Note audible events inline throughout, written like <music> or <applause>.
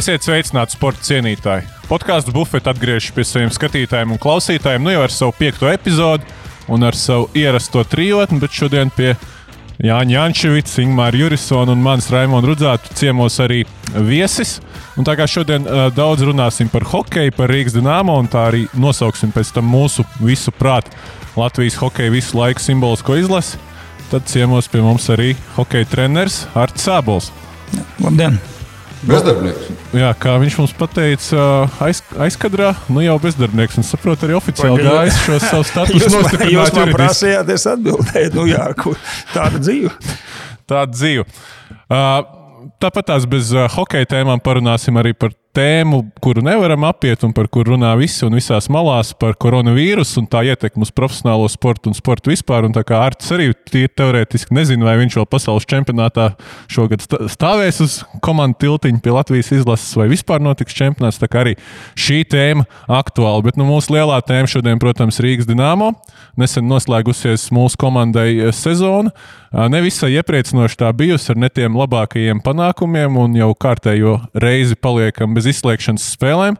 Esiet sveicināti, sporta cienītāji! Podkāstu bufeti atgriežas pie saviem skatītājiem un klausītājiem, nu jau ar savu piekto epizodi un ar savu ierasto trijotni, bet šodien pie Jāņa Jančevits, Ingūna Jurisona un manis Raimons Rudzātu ciemos arī viesis. Un tā kā šodien uh, daudz runāsim par hokeju, par Rīgas dīnāmo, un tā arī nosauksim pēc tam mūsu visu prātu Latvijas hokeja visu laiku simbolisko izlasi, tad ciemos pie mums arī hokeja treneris Arts Sābols. Labdien! Bezdarbnieks. Jā, kā viņš mums teica, aiz, aizkadrā, nu jau bezdarbnieks. Un saprotu, arī oficiāli gājis šo savu <laughs> statusu. Jūs man, jūs man prasījāt, es atbildēju, nu jā, kur, tāda dzīve. Tāda dzīve. Uh, tāpat tās bez uh, hokeja tēmām parunāsim arī par tēmu, kuru nevaram apiet un par kuru runā visi un visās malās par koronavīrusu un tā ietekmi uz profesionālo sportu un sportu vispār. Un tā kā Arts arī tīri teorētiski nezina, vai viņš vēl pasaules čempionātā šogad stāvēs uz komandu tiltiņa pie Latvijas izlases vai vispār notiks čempionāts. Tā kā arī šī tēma aktuāla. Bet nu, mūsu lielā tēma šodien, protams, Rīgas Dienāmo. Nesen noslēgusies mūsu komandai eh, sezona. Nevisai iepriecinoši tā bijusi ar ne tiem labākajiem panākumiem, un jau kārtējo reizi paliekam bez izslēgšanas spēlēm.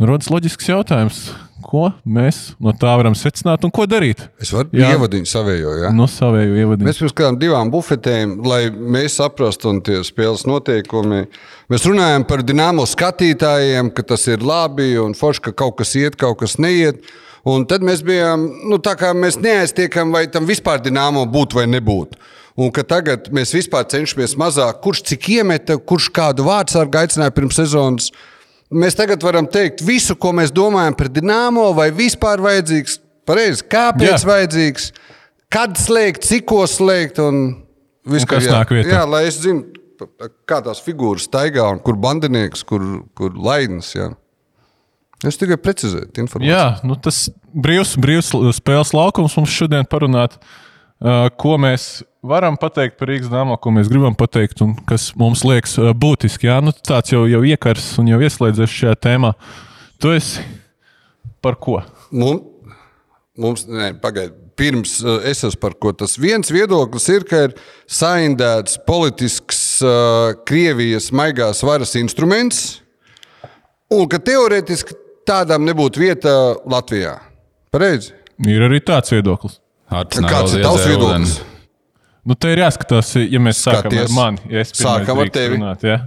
Rodas loģisks jautājums, ko mēs no tā varam secināt un ko darīt. Es varu ievadīt savējo. Ja? No savējo ievadīt. Mēs pirms kādām divām bufetēm, lai mēs saprastu un tie spēles noteikumi. Mēs runājam par dināmo skatītājiem, ka tas ir labi un forši, ka kaut kas iet, kaut kas neiet. Un tad mēs bijām, nu, tā kā mēs neaiztiekam, vai tam vispār dināmo būtu vai nebūtu. Un ka tagad mēs vispār cenšamies mazāk, kurš cik iemeta, kurš kādu vārdu sārgu aicināja pirms sezonas. Mēs tagad varam teikt visu, ko mēs domājam par dināmo, vai vispār vajadzīgs, pareizi, kāpēc jā. vajadzīgs, kad slēgt, cikko slēgt un viss, kas jā, nāk vietā. Jā, lai es zinu, kā tās figūras staigā un kur bandinieks, kur, kur laidnis. Jā. Es tikai precizēju informāciju. Jā, nu tas brīvs, brīvs spēles laukums mums šodien parunāt, ko mēs varam pateikt par Rīgas dāmā, ko mēs gribam pateikt un kas mums liekas uh, būtiski. Jā, nu tāds jau, jau iekars un jau ieslēdzies šajā tēmā. Tu esi par ko? Mums, mums nē, pagaid. Pirms uh, es esmu par ko. Tas viens viedoklis ir, ka ir saindēts politisks uh, Krievijas maigās varas instruments, un ka teorētiski tādām nebūtu vieta Latvijā. Pareizi. Ir arī tāds viedoklis. Kāds ir tavs viedoklis? Nu, te ir jāskatās, ja mēs sākam Skaties. ar mani. Ja sākam ar tevi. Runāt, ja?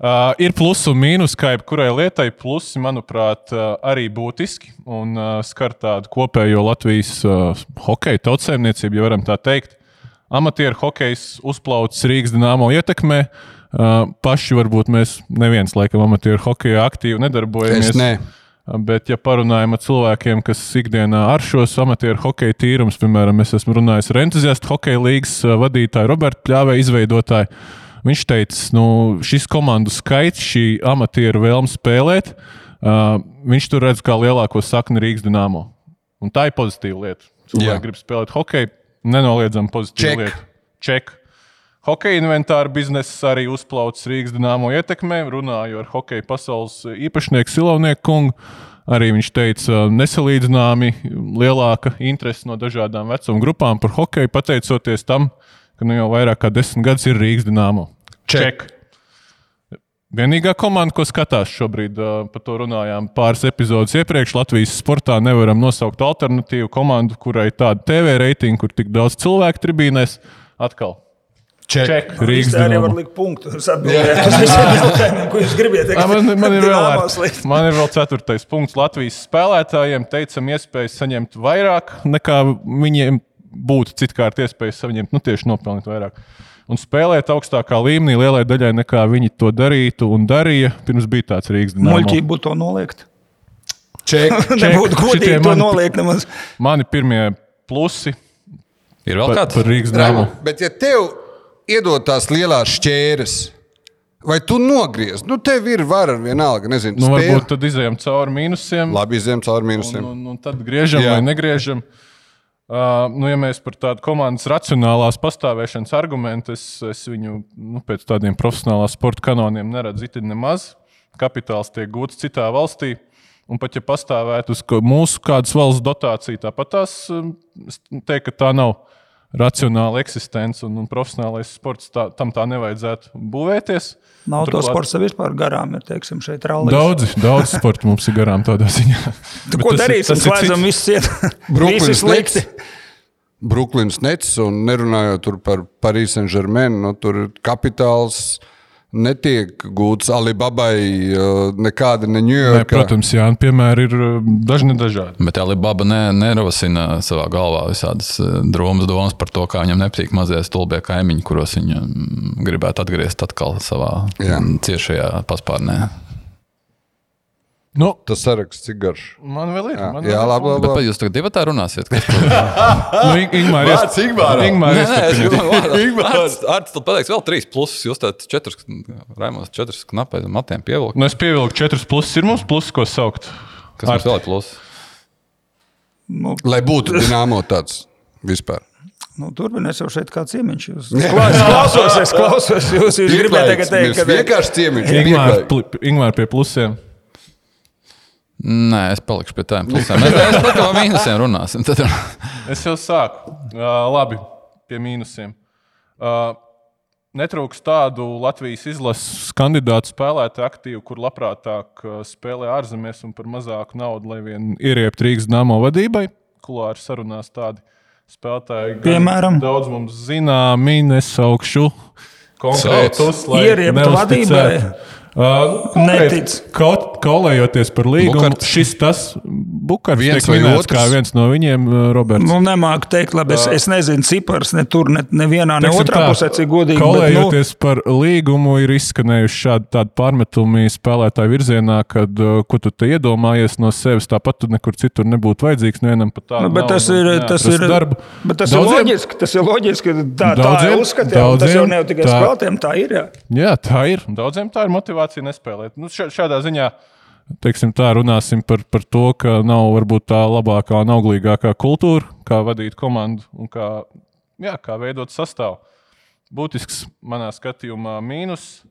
Uh, ir plusi un mīnus, kā jebkurai lietai. Plusi, manuprāt, uh, arī būtiski un uh, skar tādu kopējo Latvijas uh, hokeja tautsēmniecību, ja varam tā teikt. Amatieru hokejs uzplaucis Rīgas dīnāmo ietekmē. Uh, paši varbūt mēs neviens, laikam, amatieru hokeja aktīvi nedarbojamies. Es ne. Bet, ja parunājam ar cilvēkiem, kas ikdienā ar šos amatieru hokeja tīrumus, piemēram, es esmu runājis ar entuziastu hokeja līgas vadītāju Robertu Pļāvē, izveidotāju, viņš teica, nu, šis komandu skaits, šī amatieru vēlme spēlēt, uh, viņš tur redz kā lielāko sakni Rīgas dīnāmo. Un tā ir pozitīva lieta. Cilvēki grib spēlēt hokeju, nenoliedzami pozitīva Check. lieta. Ček. Hokeja inventāra biznesa arī uzplaucis Rīgas dīnāmo ietekmē. Runāju ar hokeja pasaules īpašnieku Silovnieku kungu. Arī viņš teica, nesalīdzināmi lielāka interese no dažādām vecuma grupām par hokeju, pateicoties tam, ka nu jau vairāk kā desmit gadus ir Rīgas dīnāmo. Ček. Vienīgā komanda, ko skatās šobrīd, par to runājām pāris epizodes iepriekš. Latvijas sportā nevaram nosaukt alternatīvu komandu, kurai tāda TV reitinga, kur tik daudz cilvēku tribīnēs. Atkal Ček. Rīgas arī var likt punktu. Jūs atbildējāt uz visiem jautājumiem, <laughs> ko jūs gribat. Man, man, ir vēl, ar, man ir vēl ceturtais punkts. Latvijas spēlētājiem teicam iespējas saņemt vairāk nekā viņiem būtu citkārt iespējas saņemt, nu tieši nopelnīt vairāk. Un spēlēt augstākā līmenī lielai daļai nekā viņi to darītu un darīja. Pirms bija tāds Rīgas dīnāms. Muļķīgi būtu to noliegt. Ček. <laughs> Nebūtu godīgi to noliegt nemaz. Mani pirmie plusi. Ir vēl kāds par Rīgas dīnāmu. Bet ja tev iedod tās lielās šķēres. Vai tu nogriez? Nu, tev ir vara vienalga. Nezinu, nu, varbūt tad izējām cauri mīnusiem. Labi, izējām cauri mīnusiem. Un, un, un tad griežam Jā. vai negriežam. Uh, nu, ja mēs par tādu komandas racionālās pastāvēšanas argumentu, es, es viņu nu, pēc tādiem profesionālā sporta kanoniem neredzu itin nemaz. Kapitāls tiek gūts citā valstī. Un pat ja pastāvētu uz mūsu kādas valsts dotāciju, tāpat tās teikt, ka tā nav. Racionāla eksistence un, un profesionālais sports. Tā, tam tā nevajadzētu būvēties. Nav Turklāt, to sporta vispār garām, ir teiksim, šeit rallija. Daudz, daudz sporta mums ir garām tādā ziņā. Tu, ko darīsim? Tas slēdzam visu ciet. <laughs> Visi slikti. Brooklyns Nets un nerunājot par Paris Saint-Germain, nu, tur ir kapitāls netiek gūts Alibabai nekāda ne Ņujorkā. Protams, jā, piemēri ir dažni dažādi. Bet Alibaba ne, nerosina savā galvā visādas drūmas domas par to, kā viņam nepatīk mazie stulbie kaimiņi, kuros viņa gribētu atgriezt atkal savā jā. ciešajā paspārnē. Nu, Tas saraksts cik garš. Man vēl ir. Jā, man jā labi. labi. Bet jūs tagad divi tā runāsiet. <laughs> nu, Ingmār, es, Ingmār, Ingmār, Ingmār, Arts tad pateiks vēl trīs plusus. Jūs tāt četras, Raimons četras knapai matiem pievilkt. Nu, es pievilku četras plusus. Ir mums plusus, ko saukt. Kas mums vēl ir plusus? Nu, Lai būtu dināmo tāds vispār. Nu, Turpiniet, jau šeit kā ciemiņš. Jūs klausos, es klausos. Jūs, jūs gribētu tagad teikt, ka vienkārši ciemiņš. Ingmār pie plusiem. Nē, es palikšu pie tām plusiem. Mēs, mēs par to mīnusiem runāsim. Tad... es jau sāku. Uh, labi, pie mīnusiem. Uh, netrūks tādu Latvijas izlases kandidātu spēlētāju aktīvu, kur labprātāk spēlē ārzemēs un par mazāku naudu, lai vien ieriept Rīgas dāmo vadībai. Kulāri sarunās tādi spēlētāji. Piemēram, daudz mums zināmi, nesaukšu konkrētus, lai ieriept vadībai. Uh, Netic. Kaut kolējoties par līgumu, Bukarts. šis tas Bukarts viens tiek minēts otrs. kā viens no viņiem, Roberts. Nu, nemāku teikt, labi, es, es nezinu cipars ne tur, ne, ne vienā, ne Teiksim otrā tā, pusē, cik godīgi. Kolējoties bet, nu... par līgumu, ir izskanējuši šādi tādi pārmetumi spēlētāju virzienā, kad, ko tu te iedomājies no sevis, tāpat tu nekur citur nebūtu vajadzīgs nevienam pat tādu. Nu, bet tas ir, tas ir, darbu. bet tas daudziem, ir loģiski, tas ir loģiski, tā, daudziem, tā ir uzskatījums, tas jau ne tikai spēlētājiem, tā ir. Jā. jā, tā ir. Daudziem tā ir motivācija motivācija nespēlēt. Nu, šādā ziņā teiksim, tā, runāsim par, par to, ka nav varbūt tā labākā un auglīgākā kultūra, kā vadīt komandu un kā, jā, kā veidot sastāvu. Būtisks manā skatījumā mīnus.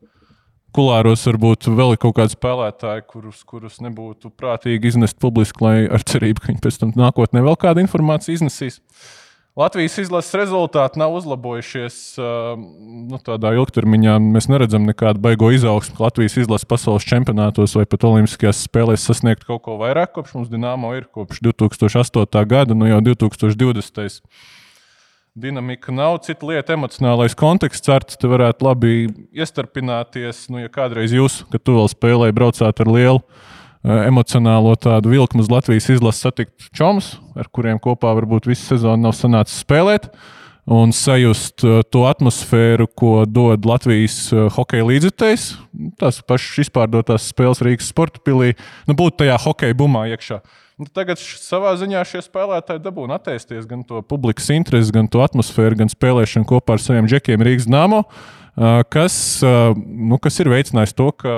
Kulāros varbūt vēl ir kaut kādi spēlētāji, kurus, kurus nebūtu prātīgi iznest publiski, lai ar cerību, ka viņi pēc tam nākotnē vēl kādu informāciju iznesīs. Uh, Latvijas izlases rezultāti nav uzlabojušies nu, tādā ilgtermiņā. Mēs neredzam nekādu baigo izaugsmu Latvijas izlases pasaules čempionātos vai pat Olimpiskajās spēlēs sasniegt kaut ko vairāk, kopš mums Dienāmo ir kopš 2008. gada, nu jau 2020. Dinamika nav cita lieta, emocionālais konteksts. Ar te varētu labi iestarpināties. Nu, ja kādreiz jūs, kad tu vēl spēlēji, braucāt ar lielu emocionālo tādu vilkmu uz Latvijas izlases satikt čomus, ar kuriem kopā varbūt visu sezonu nav sanācis spēlēt. Un sajust eh, to atmosfēru, ko dod Latvijas eh, hokeja līdzekļs. Tās pašas izpārdotās spēles Rīgas sporta pilī, nu, būt tajā hokeja bumā iekšā. Nu, tagad savā ziņā šie spēlētāji dabūna attīstīties gan to publikas interesi, gan to atmosfēru, gan spēlēšanu kopā ar saviem džekiem Rīgas Nāmo, kas, nu, kas ir veicinājis to, ka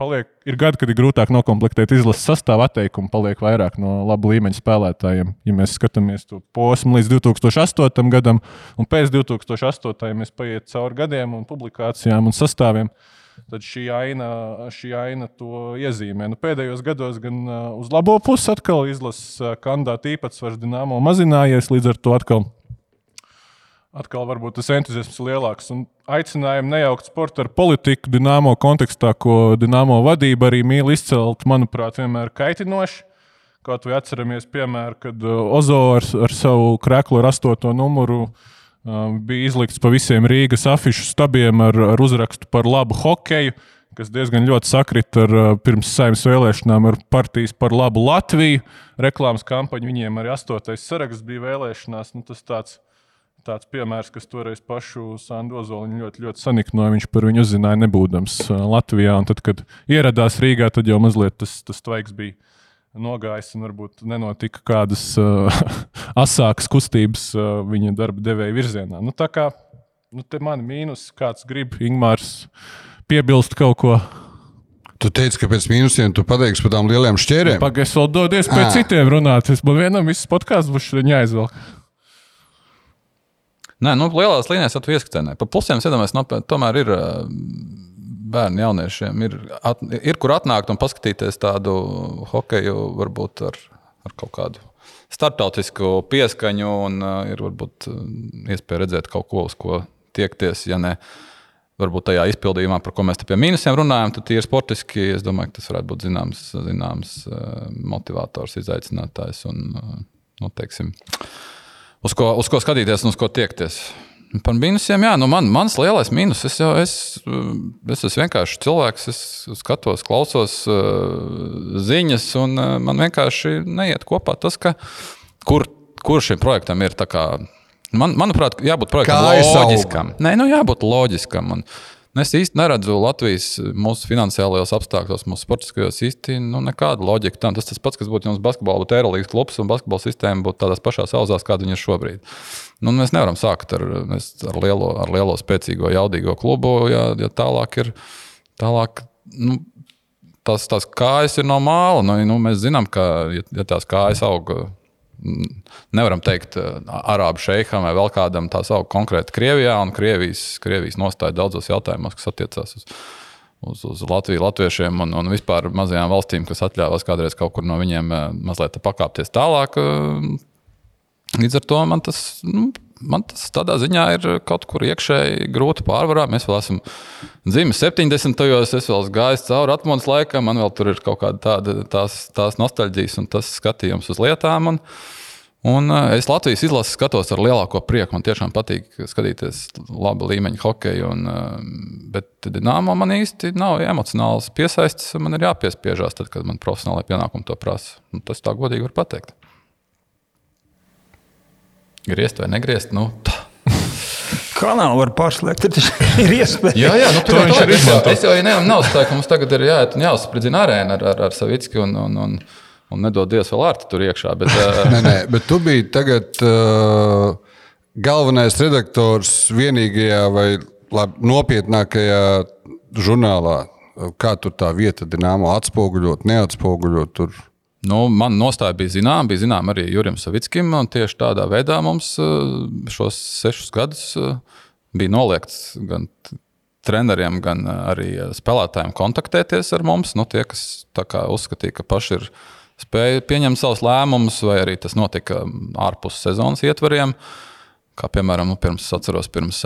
paliek, ir gadi, kad ir grūtāk noklāpēt izlases sastāvu atteikumu, paliek vairāk no laba līmeņa spēlētājiem. Ja mēs skatāmies to posmu līdz 2008. gadam, un pēc 2008. mēs paiet cauri gadiem, un publikācijām un sastāviem, tad šī aina, šī aina to iezīmē. Nu, pēdējos gados gan uh, uz labo pusi atkal izlases uh, kandidātu īpatsvars Dienāmo mazinājies, līdz ar to atkal atkal varbūt tas entuziasms ir lielāks. Un aicinājumu nejaukt sportu ar politiku, dināmo kontekstā, ko dināmo vadība arī mīl izcelt, manuprāt, vienmēr kaitinoši. Kaut vai atceramies, piemēram, kad uh, Ozo ar, savu krēklu ar astoto numuru um, bija izlikts pa visiem Rīgas afišu stabiem ar, ar uzrakstu par labu hokeju, kas diezgan ļoti sakrit ar uh, pirms saimnes vēlēšanām ar partijas par labu Latviju. Reklāmas kampaņu viņiem arī astotais saraksts bija vēlēšanās. Nu, tas tāds tāds piemērs, kas toreiz pašu Sandu Ozoliņu ļoti, ļoti saniknoja. Viņš par viņu uzzināja, nebūdams Latvijā. Un tad, kad ieradās Rīgā, tad jau mazliet tas, tas tvaiks bija nogājis un varbūt nenotika kādas uh, <laughs> asākas kustības uh, viņa darba devēja virzienā. Nu, tā kā nu, te man mīnus, kāds grib Ingmārs piebilst kaut ko. Tu teici, ka pēc mīnusiem tu pateiksi par tām lielām šķērēm. Pagaidzi, vēl dodies pēc citiem runāt. Es man vienam viss podkāsts būs jāizvelk. Nē, nu, lielās līnijās jau ieskatē. Pa plusiem iedomājamies, no, tomēr ir bērni, jauniešiem, ir, at, ir kur atnākt un paskatīties tādu hokeju, varbūt ar, ar kaut kādu startautisku pieskaņu un uh, ir varbūt iespēja redzēt kaut ko, uz ko tiekties. Ja ne, varbūt tajā izpildījumā, par ko mēs te pie mīnusiem runājam, tad ir sportiski. Es domāju, ka tas varētu būt zināms, zināms motivators, izaicinātājs un, nu, teiksim, uz ko, uz ko skatīties un uz ko tiekties. Par mīnusiem, jā, nu man, mans lielais mīnus. Es jau es, es esmu vienkārši cilvēks, es skatos, klausos uh, ziņas, un uh, man vienkārši neiet kopā tas, ka, kur, kur šim projektam ir. Kā, man, manuprāt, jābūt projektam loģiskam. Nē, nu jābūt loģiskam. Un, Es īsti neredzu Latvijas mūsu finansiālajos apstākļos, mūsu sportiskajos īsti nu, nekādu loģiku. Tam. Tas tas pats, kas būtu jums basketbolā, būtu Eirolandes klubs un basketbola sistēma būtu tādās pašās auzās, kāda viņa ir šobrīd. Nu, mēs nevaram sākt ar, ar, lielo, ar lielo, spēcīgo, jaudīgo klubu, ja, ja tālāk ir. Tālāk, nu, tas, tās kājas ir no māla. Nu, nu, mēs zinām, ka ja, ja tās kājas auga nevaram teikt, uh, arābu šeikam vai vēl kādam tā sauc konkrēti Krievijā, un Krievijas, Krievijas nostāja daudzos jautājumos, kas attiecās uz, uz, uz Latviju, Latviešiem un, un vispār mazajām valstīm, kas atļāvās kādreiz kaut kur no viņiem uh, mazliet pakāpties tālāk. Uh, līdz ar to man tas. Nu, man tas tādā ziņā ir kaut kur iekšēji grūti pārvarēt. Mēs vēl esam dzimis 70. gados, es vēl gāju cauri atmodas laikam, man vēl tur ir kaut kāda tāda tās, tās nostalģijas un tas skatījums uz lietām. Un, Un eh, es Latvijas izlases skatos ar lielāko prieku. Man tiešām patīk skatīties labu līmeņa hokeju. Un, eh, bet Dienāmo man īsti nav emocionāls piesaistis. Man ir jāpiespiežās, tad, kad man profesionālai pienākumi to prasa. Un tas tā godīgi var pateikt. Griezt vai negriezt? Nu, tā. Kanālu var pašslēgt, tad <laughs> ir iespēja. jā, jā, nu, tur viņš ir izmantojis. Es jau ne, nav tā, ka mums tagad ir jāiet un jāuzspridzina arēna ar, ar, ar Savicki un, un, un, un nedod Dievs vēl ārti tur iekšā. Bet, <laughs> uh... nē, nē, bet tu biji tagad uh, galvenais redaktors vienīgajā vai labi, nopietnākajā žurnālā. Kā tur tā vieta, dināmo atspoguļot, neatspoguļot? Tur? Nu, man nostāja bija zināma, bija zināma arī Jurim Savickim. Tieši tādā veidā mums eh, šos sešus gadus eh, bija noliegts gan treneriem, gan eh, arī spēlētājiem kontaktēties ar mums. Nu, tie, kas uzskatīja, ka paši ir spējuši pieņemt savus lēmumus, vai arī tas notika ārpus sezonas ietvariem. Kā piemēram, nu, pirms, atceros, pirms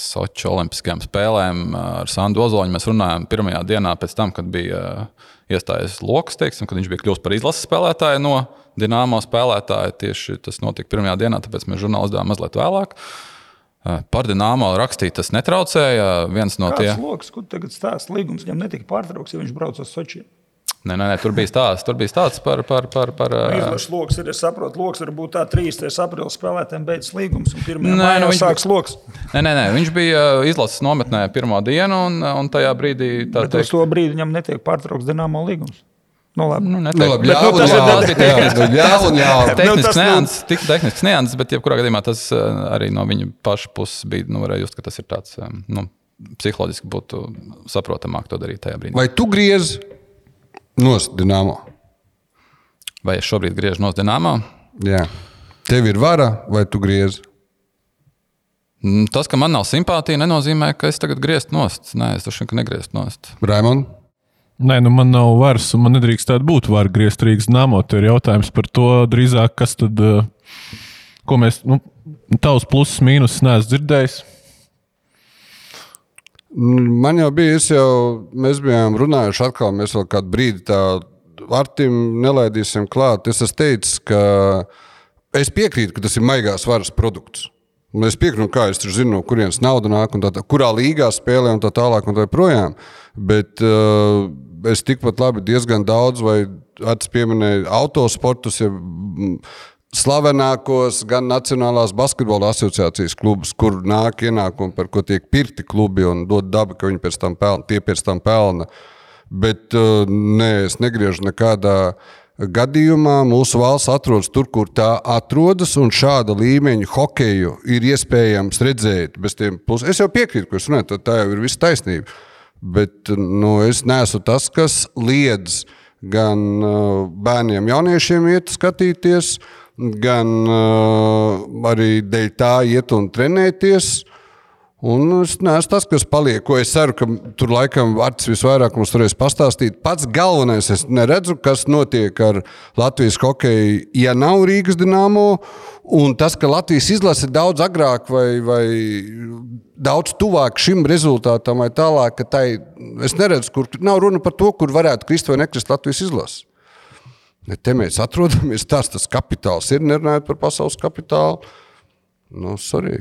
Sochi Olimpiskajām spēlēm ar Sandu Ozoliņu mēs runājām pirmajā dienā pēc tam, kad bija iestājies Lokas, teiksim, kad viņš bija kļuvis par izlases spēlētāju no Dienāmo spēlētāja. Tieši tas notika pirmajā dienā, tāpēc mēs žurnālisti devām mazliet vēlāk. Par Dienāmo rakstīt tas netraucēja. Viens no tiem. Tas lokus, kur tagad stāsta līgums, viņam netika pārtraukts, ja viņš brauc uz Sočiju. Nē, nē, nē, tur bija stāsts, tur bija stāsts par. par, par, par Izlaša lokus ir, es saprotu, lokus var būt tā 3. aprīļa spēlētājiem beidzas līgums, un 1. Nē, nu, viņš sāks lokus. Nē, nē, nē, viņš bija izlases nometnē pirmo dienu, un, un tajā brīdī. Teikt, uz to brīdi viņam netiek pārtraukts dināmo līgums. Nu, labi. Nu, neteiktu, nu, labi, jā, bet, <laughs> nu, tas jā, ir tehnisks, jā, jā, tehnisks nu, nianses, tik tehnisks nianses, bet jebkurā gadījumā tas arī no viņa paša puses bija, nu, varēja just, ka tas ir tāds, nu, psiholoģiski būtu saprotamāk to darīt tajā brīdī. Vai tu griezi Nost Dienāmo. Vai es šobrīd griežu no Dienāmo? Jā. Tev ir vara, vai tu griezi? Mm, tas, ka man nav simpātija, nenozīmē, ka es tagad griežtu nost. Nē, es droši vien negriežtu nost. Raimond? Nē, nu man nav varas, un man nedrīkst tāda būt vara griezt Rīgas namo. Tur ir jautājums par to drīzāk, kas tad, eh, ko mēs, nu, tavs pluses, mīnus, neesmu dzirdējis. Man jau bija, jau, mēs bijām runājuši atkal, mēs vēl kādu brīdi tādu Artim nelaidīsim klāt. Es esmu teicis, ka es piekrītu, ka tas ir maigās varas produkts. Un es piekrītu, kā es zinu, no kurienes nauda nāk, un tā, tā, kurā līgā spēlē un tā tālāk. Un tā projām. Bet uh, es tikpat labi diezgan daudz, vai Arts pieminēja autosportus, ja slavenākos gan Nacionālās basketbola asociācijas klubus, kur nāk ienākumi, par ko tiek pirkti klubi un dod dabu, ka viņi pēc tam pelna, tie pēc tam pelna. Bet uh, nē, es negriežu nekādā gadījumā. Mūsu valsts atrodas tur, kur tā atrodas, un šāda līmeņa hokeju ir iespējams redzēt. Es jau piekrītu, ka jūs runājat, tā jau ir viss taisnība. Bet nu, es neesmu tas, kas liedz gan uh, bērniem, jauniešiem iet skatīties, gan uh, arī dēļ tā iet un trenēties. Un es neesmu tas, kas paliek, ko es ceru, ka tur laikam Vārts visvairāk mums varēs pastāstīt. Pats galvenais, es neredzu, kas notiek ar Latvijas hokeju, ja nav Rīgas dīnāmo. Un tas, ka Latvijas izlase daudz agrāk vai, vai daudz tuvāk šim rezultātam vai tālāk, ka tai, es neredzu, kur nav runa par to, kur varētu krist vai nekrist Latvijas izlase. Te mēs atrodamies, tas, tas kapitāls ir, nerunājot par pasaules kapitālu. Nu, sorry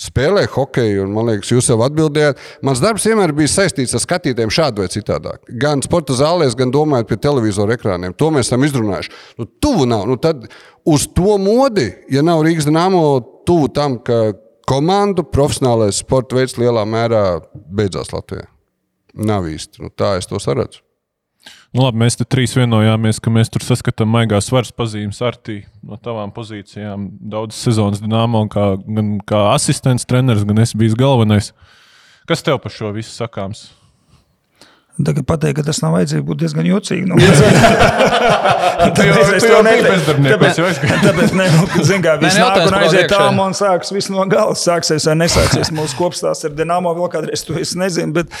spēlē hokeju, un man liekas, jūs jau atbildējāt. Mans darbs vienmēr bija saistīts ar skatītājiem šādu vai citādi. Gan sporta zālēs, gan domājot pie televizora ekrāniem. To mēs esam izrunājuši. Nu, tuvu nav. Nu, tad uz to modi, ja nav Rīgas dīnāmo, tuvu tam, ka komandu profesionālais sporta veids lielā mērā beidzās Latvijā. Nav īsti. Nu, tā es to saredzu. Nu, labi, mēs te trīs vienojāmies, ka mēs tur saskatām maigās varas pazīmes artī no tavām pozīcijām. Daudz sezonas dīnāmo, kā, gan kā asistents, treneris, gan es biju galvenais. Kas tev par šo visu sakāms? Tagad pateikt, ka tas nav vajadzīgs, būtu diezgan jocīgi. Nu, <laughs> tāpēc es to neteiktu. Tāpēc, <laughs> tāpēc ne, nu, zin, kā, viss nāk un aiziet tālumā un sāks viss no gala. Sāksies vai nesāksies mūsu kopstāsts ar Dienāmo vēl kādreiz, to es nezinu. Bet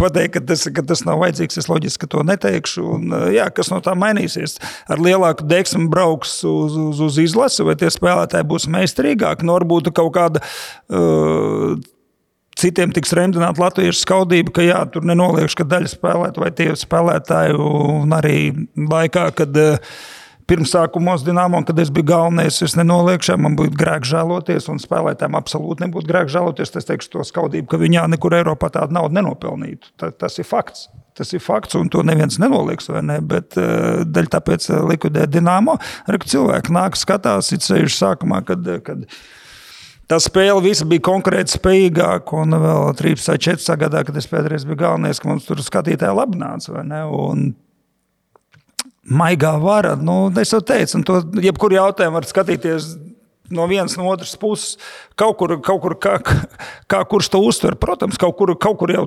pateikt, ka tas, ka tas nav vajadzīgs, es loģiski to neteikšu. Un, jā, kas no tā mainīsies? Ar lielāku deksmu brauks uz, uz, uz izlasi, vai tie spēlētāji būs meistarīgāki? Nu, varbūt kaut kāda. Uh, citiem tiks remdināta latviešu skaudība, ka jā, tur nenoliekš, ka daļa spēlētāju vai tie spēlētāju un arī laikā, kad uh, pirmsākumos Dienāmo, kad es biju galvenais, es nenoliekšu, man būtu grēks žēloties, un spēlētājiem absolūti nebūtu grēks žēloties. Es teikšu to skaudību, ka viņā nekur Eiropā tādu naudu nenopelnītu. Ta, tas ir fakts. Tas ir fakts, un to neviens nenoliks. Ne? Bet uh, daļai tāpēc likvidē Dienāmo. Arī cilvēki nāk, skatās, it sevišķi sākumā, kad. kad Tā spēle visa bija konkrēti spējīgāka, un vēl 3 vai 4 gadā, kad es pēdējais biju galvenais, ka mums tur skatītāji labi nāca. Maigā vara, nu, es jau teicu, un to jebkuru jautājumu var skatīties no vienas no otras puses, kaut kur, kaut kur kā, kā kurš to uztver. Protams, kaut kur, kaut kur jau,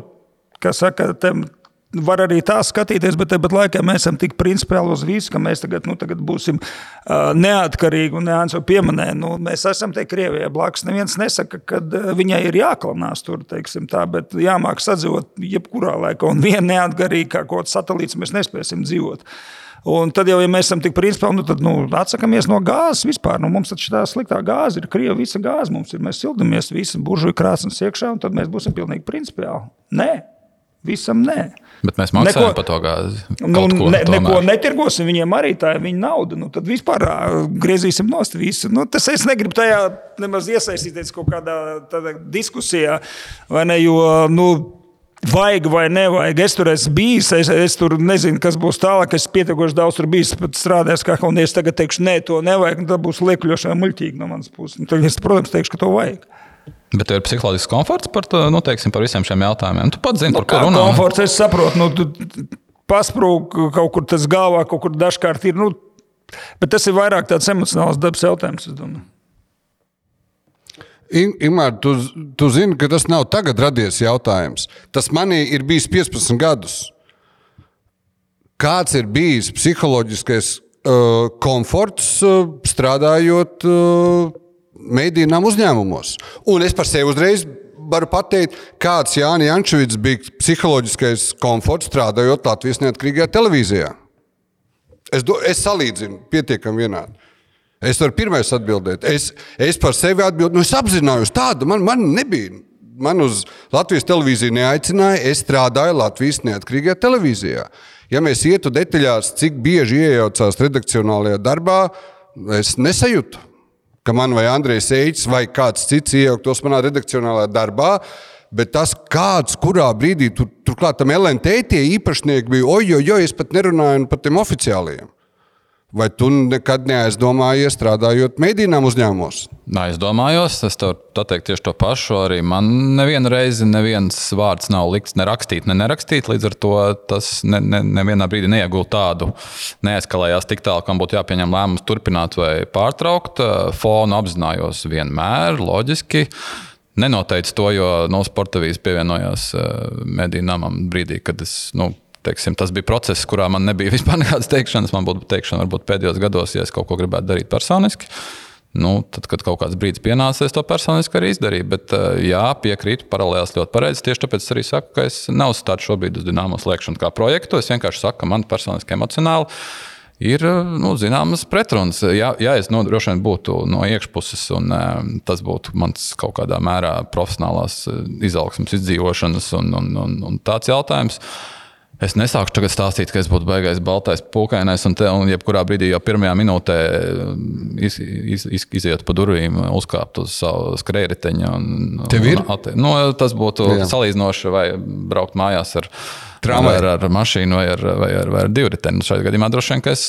kā saka, tem, var arī tā skatīties, bet tāpat laikā mēs esam tik principiāli uz visu, ka mēs tagad, nu, tagad būsim uh, neatkarīgi. Un Jānis jau pieminēja, nu, mēs esam te Krievijai blakus. Neviens nesaka, ka viņai ir jāklanās tur, teiksim tā, bet jāmāk sadzīvot jebkurā laikā. Un viena neatkarīga kā kaut kāds satelīts mēs nespēsim dzīvot. Un tad jau, ja mēs esam tik principiāli, nu, tad nu, atsakāmies no gāzes vispār. Nu, mums taču tā sliktā gāze ir Krievija, visa gāze mums ir. Mēs sildamies, visi buržuļi krāsnes iekšā, un tad mēs būsim pilnīgi principiāli. Nē, visam nē. Bet mēs maksājam neko, par to gāzi. Nu, ko, ne, neko netirgosim, viņiem arī tā ir viņa nauda. Nu, tad vispār griezīsim nost visu. Nu, tas es negribu tajā nemaz iesaistīties kaut kādā diskusijā, vai ne? Jo, nu, Vajag vai nevajag. Es tur esmu bijis, es, es tur nezinu, kas būs tālāk. Es pietiekoši daudz tur bijis, pat strādājis kā kalnieks. Tagad teikšu, nē, to nevajag. Tad būs liekuļošana muļķīgi no manas puses. Tad es, protams, teikšu, ka to vajag. Bet tev ir psiholoģisks komforts par, to, nu, teiksim, par visiem šiem jautājumiem. Tu pats zini, nu, par ko runā. Komforts, es saprotu. Nu, tu, Pasprūk, kaut kur tas galvā, kaut kur dažkārt ir. Nu, bet tas ir vairāk tāds emocionāls dabas jautājums. Imants, tu, tu zini, ka tas nav tagad radies jautājums. Tas manī ir bijis 15 gadus. Kāds ir bijis psiholoģiskais uh, komforts uh, strādājot uh, medijām uzņēmumos. Un es par sevi uzreiz varu pateikt, kāds Jānis Jančevits bija psiholoģiskais komforts strādājot Latvijas neatkarīgajā televīzijā. Es, do, es salīdzinu pietiekami vienādi. Es varu pirmais atbildēt. Es, es par sevi atbildēju, nu es apzinājos tādu, man, man nebija. Man uz Latvijas televīziju neaicināja, es strādāju Latvijas neatkarīgajā televīzijā. Ja mēs ietu detaļās, cik bieži iejaucās redakcionālajā darbā, es nesajūtu ka man vai Andrejs Eits vai kāds cits iejauktos manā redakcionālajā darbā. Bet tas, kāds, kurā brīdī tur, turklāt tam LNT tie īpašnieki bija, oi, oi, es pat nerunāju par tiem oficiāliem. Vai tu nekad neaizdomājies strādājot medijām uzņēmumos? Nē, es tev teiktu tieši to pašu. Arī man nevienu reizi neviens vārds nav likts ne rakstīt, ne nerakstīt. Līdz ar to tas ne, ne, nevienā brīdī neiegūst tādu, neeskalējās tik tālu, kam būtu jāpieņem lēmums turpināt vai pārtraukt. Fonu apzinājos vienmēr, loģiski. Nenoteicu to, jo no sporta vīzes pievienojās eh, mediju namam brīdī, kad es nu, teiksim, tas bija process, kurā man nebija vispār <laughs> nekādas teikšanas. Man būtu teikšana varbūt pēdējos gados, ja es kaut ko gribētu darīt personiski. Nu, tad, kad kaut kāds brīdis pienāca, es to personiski arī izdarīju. Bet, jā, piekrītu, paralēlās ļoti pareizi. Tieši tāpēc es arī saku, ka es neuzstāju šobrīd uz dīnāmo slēgšanu kā projektu. Es vienkārši saku, ka man personiski emocionāli ir nu, zināmas pretrunas. Ja, ja es nu, droši vien būtu no iekšpuses, un tas būtu mans kaut kādā mērā profesionālās izaugsmas, izdzīvošanas un, un, un, un tāds jautājums. Es nesāku tagad stāstīt, ka es būtu baigais baltais pūkainais, un, te, un jebkurā brīdī jau pirmajā minūtē iz, iz, iz, iziet pa durvīm, uzkāpt uz savu skrējēju. Tev ir? Un, nu, tas būtu Jā. salīdzinoši vai braukt mājās ar Tramvai. Ar, ar mašīnu vai ar, vai ar, vai ar divriteni. Šajā gadījumā droši vien, ka es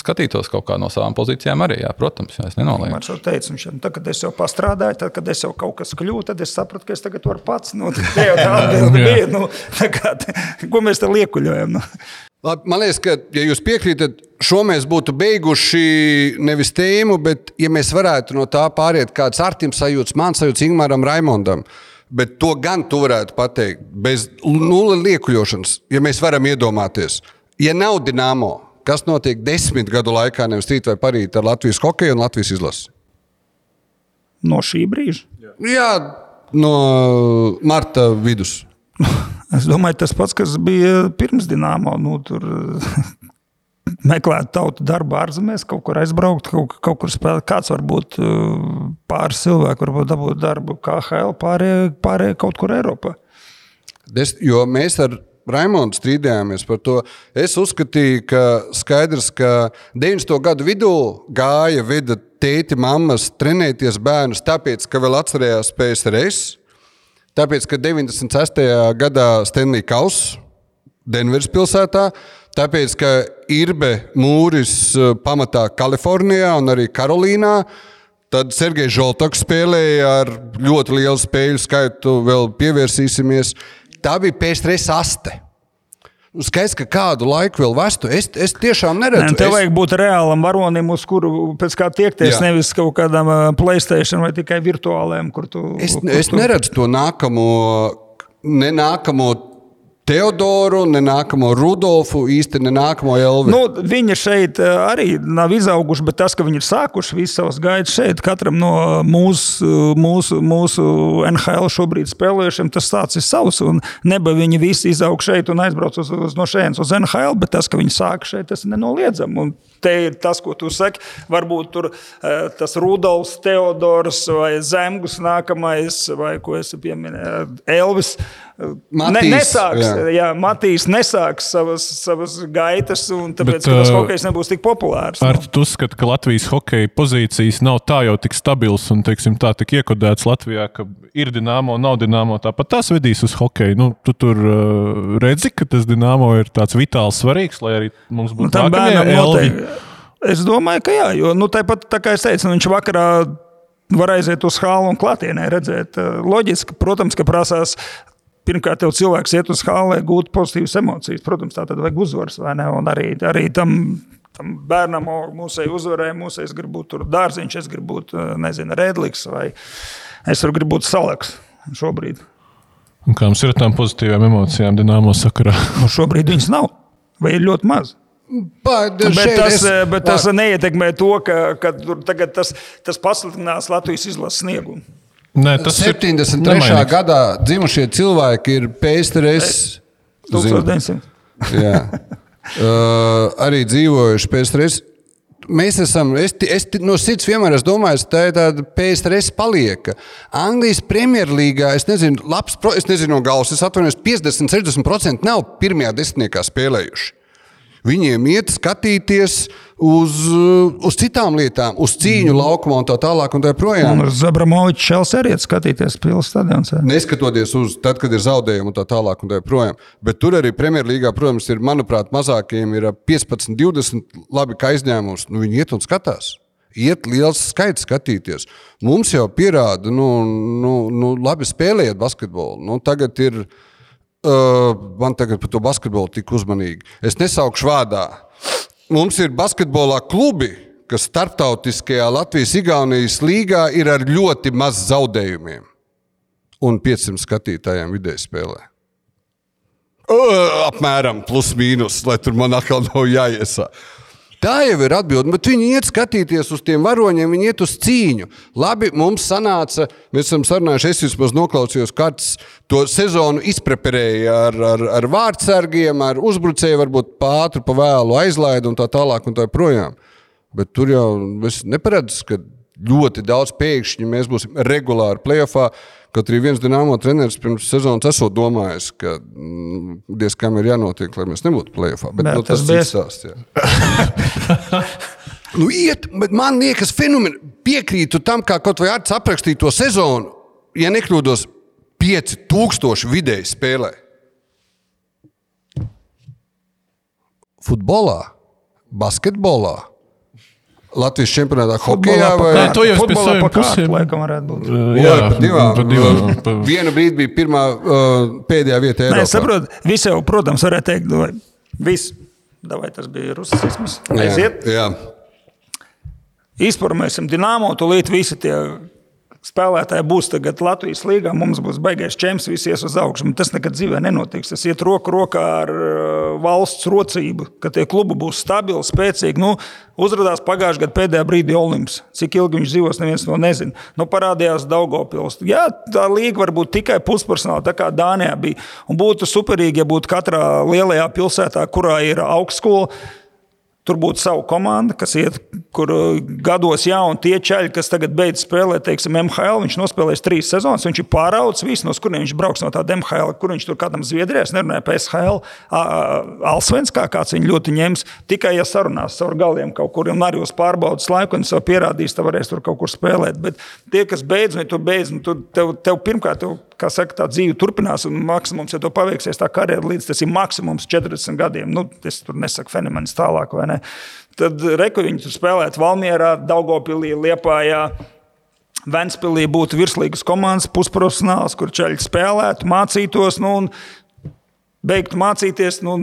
skatītos kaut kā no savām pozīcijām arī, jā, protams, jā, es nenolieku. Es jau teicu, viņš, tad, kad es jau pastrādāju, tad, kad es jau kaut kas kļūtu, tad es sapratu, ka es tagad varu pats. Nu, tā jau <laughs> tā atbilde bija. Nu, tā kā, ko mēs te liekuļojam? Nu. Labi, man liekas, ka, ja jūs piekrītat, šo mēs būtu beiguši nevis tēmu, bet ja mēs varētu no tā pāriet kāds Artiņš sajūts, man sajūts Ingūram Raimondam. Bet to gan tu varētu pateikt bez nulles liekuļošanas, ja mēs varam iedomāties. Ja nav dināmo, kas notiek desmit gadu laikā, nevis rīt vai parīt ar Latvijas hokeju un Latvijas izlasi? No šī brīža? Jā, no marta vidus. <laughs> Es domāju, tas pats, kas bija pirms dināmo. Nu, tur <laughs> meklēt tautu darbu ārzemēs, kaut kur aizbraukt, kaut, kaut kur spēlēt. Kāds varbūt uh, pāris cilvēku varbūt dabūt darbu KHL, pārējie, pārējie kaut kur Eiropā. Des, jo mēs ar Raimondu strīdējāmies par to. Es uzskatīju, ka skaidrs, ka 90. gadu vidū gāja veda tēti, mammas trenēties bērnus, tāpēc, ka vēl atcerējās PSRS. Tāpēc, ka 96. gadā Stanley Kauss Denveras pilsētā Tāpēc, ka Irbe mūris eh, pamatā Kalifornijā un arī Karolīnā, tad Sergejs Žoltoks spēlēja ar ļoti lielu spēļu skaitu, vēl pievērsīsimies. Tā bija pēcreiz aste. Nu, skaidrs, ka kādu laiku vēl vestu. Es, es tiešām neredzu. Ne, tev es... vajag būt reālam varonim, uz kuru pēc kā tiekties, Jā. nevis kaut kādam eh, Playstation vai tikai virtuāliem, kur tu. Es, kur es tu... neredzu to nākamo, ne nākamo Teodoru, ne nākamo Rudolfu, īsti ne nākamo Elvi. Nu, viņi šeit eh, arī nav izauguši, bet tas, ka viņi ir sākuši visu savus gaitas šeit, katram no mūsu, mūsu, mūsu NHL šobrīd spēlējušiem, tas tāds ir savs. Neba viņi visi izaug šeit un aizbrauc uz, uz, no šejienes uz NHL, bet tas, ka viņi sāk šeit, tas ir nenoliedzami. Un te ir tas, ko tu saki. Varbūt tur eh, tas Rudolfs, Teodors vai Zemgus nākamais, vai ko es pieminēju, Elvis. Matīs, ne, nesāks, jā. Jā, Matīs nesāks savas, savas gaitas, un tāpēc Bet, tas hokejs nebūs tik populārs. Ar nu. tu uzskati, ka Latvijas hokeja pozīcijas nav tā jau tik stabilas un teiksim, tā tik iekodētas Latvijā, ka ir dināmo, nav dināmo, tāpat tās vedīs uz hokeju. Nu, tu tur uh, redzi, ka tas dināmo ir tāds vitāli svarīgs, lai arī mums būtu nu, tāda. Es domāju, ka jā, jo nu, tāpat tā kā es teicu, nu, viņš vakarā var aiziet uz hālu un klātienē redzēt. Loģiski, protams, ka prasās pirmkārt, jau cilvēks iet uz lai gūtu pozitīvas emocijas. Protams, tā tad vajag uzvaras, vai ne? Un arī, arī tam, tam bērnam, mūsei uzvarai, mūsei es gribu būt dārziņš, es gribu būt, eh, nezinu, rēdliks, vai es varu būt salaks šobrīd. Un kā mums ir ar tām pozitīvām emocijām, dināmo sakarā? <laughs> Nu, šobrīd viņas nav, vai ir ļoti maz. Bet, bet tas, es, eh, bet tas neietekmē to, ka, ka tas, tas pasliktinās Latvijas izlases sniegumu. Nē, tas 73. Ir gadā dzimušie cilvēki ir PSRS. 1900. Jā. <laughs> uh, arī dzīvojuši PSRS. Mēs esam, es, es no sirds vienmēr esmu domājis, tā ir tāda PSRS palieka. Anglijas Premjerlīgā, es nezinu, labs, es nezinu no galvas, es atvainojos, 50, 60% nav pirmajā desmitniekā spēlējuši. Viņiem iet skatīties uz, uz citām lietām, uz cīņu mm. laukumā un tā tālāk. Un tā un uz Zabramoviča šels arī iet skatīties pilsētas stadionā. Neskatoties uz tad, kad ir zaudējumi un tā tālāk. Un tā projām. Bet tur arī Premjerlīgā, protams, ir, manuprāt, mazākiem ir 15, 20 labi kā izņēmums. Nu, viņi iet un skatās iet liels skaits skatīties. Mums jau pierāda, nu, nu, nu labi spēlējot basketbolu. Nu, tagad ir Uh, man tagad par to basketbolu tik uzmanīgi. Es nesaukšu vārdā. Mums ir basketbolā klubi, kas starptautiskajā Latvijas-Igaunijas līgā ir ar ļoti maz zaudējumiem un 500 skatītājiem vidēji spēlē. Uh, apmēram plus mīnus, lai tur man atkal nav jāiesā. Tā jau ir atbilde, bet viņi iet skatīties uz tiem varoņiem, viņi iet uz cīņu. Labi, mums sanāca, mēs esam sarunājuši, es vismaz noklausījos, kāds to sezonu izpreparēja ar, ar, ar vārdsargiem, ar uzbrucēju, varbūt pātru, pa vēlu aizlaidu un tā tālāk un tā projām. Bet tur jau es neparedzu, ka ļoti daudz pēkšņi mēs būsim regulāri plēsoņā. Kaut arī viens dīnāmo treneris pirms sezonas esot domājis, ka mm, diez kam ir jānotiek, lai mēs nebūtu plēsoņā. Bet, bet nu, tas ir stāsts. <laughs> nu, iet, bet man liekas, fenomeni piekrītu tam, kā kaut vai Arts aprakstīja to sezonu. Ja nekļūdos, 5000 vidēji spēlē. Futbolā, basketbolā Latvijas čempionātā hokeja vai Nē, to jau pēc tam pusēm. Laikam varētu būt. Jā, jā pa divām. Pa divām pa... Vienu brīdi bija pirmā uh, pēdējā vieta Eiropā. Nē, saprot, visi jau, protams, varētu teikt, vai viss, vai tas bija rusisms. Aiziet. Jā, jā. Izformēsim Dienāmo, tūlīt visi tie spēlētāji būs tagad Latvijas līnijā, mums būs baigais čempions, visi ies uz augšu. Tas nekad dzīvē nenotiks. Tas iet roku rokā ar valsts rocību, ka tie klubi būs stabili, spēcīgi. Nu, uzrādījās pagājušajā gadā pēdējā brīdī Olimps. Cik ilgi viņš dzīvos, neviens to nezina. Nu, parādījās Daugopils. Jā, tā līga var būt tikai pusprofesionāla, tā kā Dānijā bija. Un būtu superīgi, ja būtu katrā lielajā pilsētā, kurā ir augstskola Tur būtu sava komanda, kas iet, kur uh, gados jauni tie čaļi, kas tagad beidz spēlēt, teiksim, MHL. Viņš nospēlēs trīs sezonas, viņš ir pāraudzis visu, no kuriem viņš brauks no tāda MHL, kur viņš tur kādam Zviedrijā, nerunāja par SHL, Alsvens, kā kāds viņu ļoti ņems. Tikai, ja sarunās caur galiem kaut kur un arī uz pārbaudas laiku, un sev pierādīs, tad varēs tur kaut kur spēlēt. Bet tie, kas beidz, vai tu beidz, nu, tu, tev, tev pirmkārt, tev, kā saka, tā dzīve turpinās, un maksimums, ja to paveiksies, tā karjera līdz tas ir maksimums 40 gadiem. Nu, es tur nesaku fenomens tālāk, vai ne? Tad reku viņi tur spēlētu Valmjerā, Daugopilī, Liepājā. Ventspīlī būtu virslīgas komandas, pusprofesionāls, kur ceļš spēlētu, mācītos, nu, un beigtu mācīties. Nu,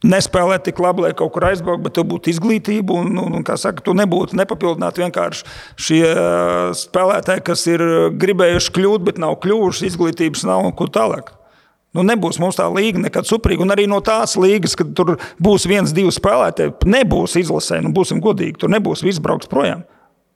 Nespēlēt tik labi, lai kaut kur aizbrauktu, bet tur būtu izglītība. Un, un, un, saka, tu nebūtu nepapildināti vienkārši šie spēlētāji, kas ir gribējuši kļūt, bet nav kļuvuši, izglītības nav un ko tālāk. Nu, nebūs mums tā līga nekad superīga. Un arī no tās līgas, kad tur būs viens, divi spēlētāji, nebūs izlasē. Nu, būsim godīgi, tur nebūs viss brauks projām.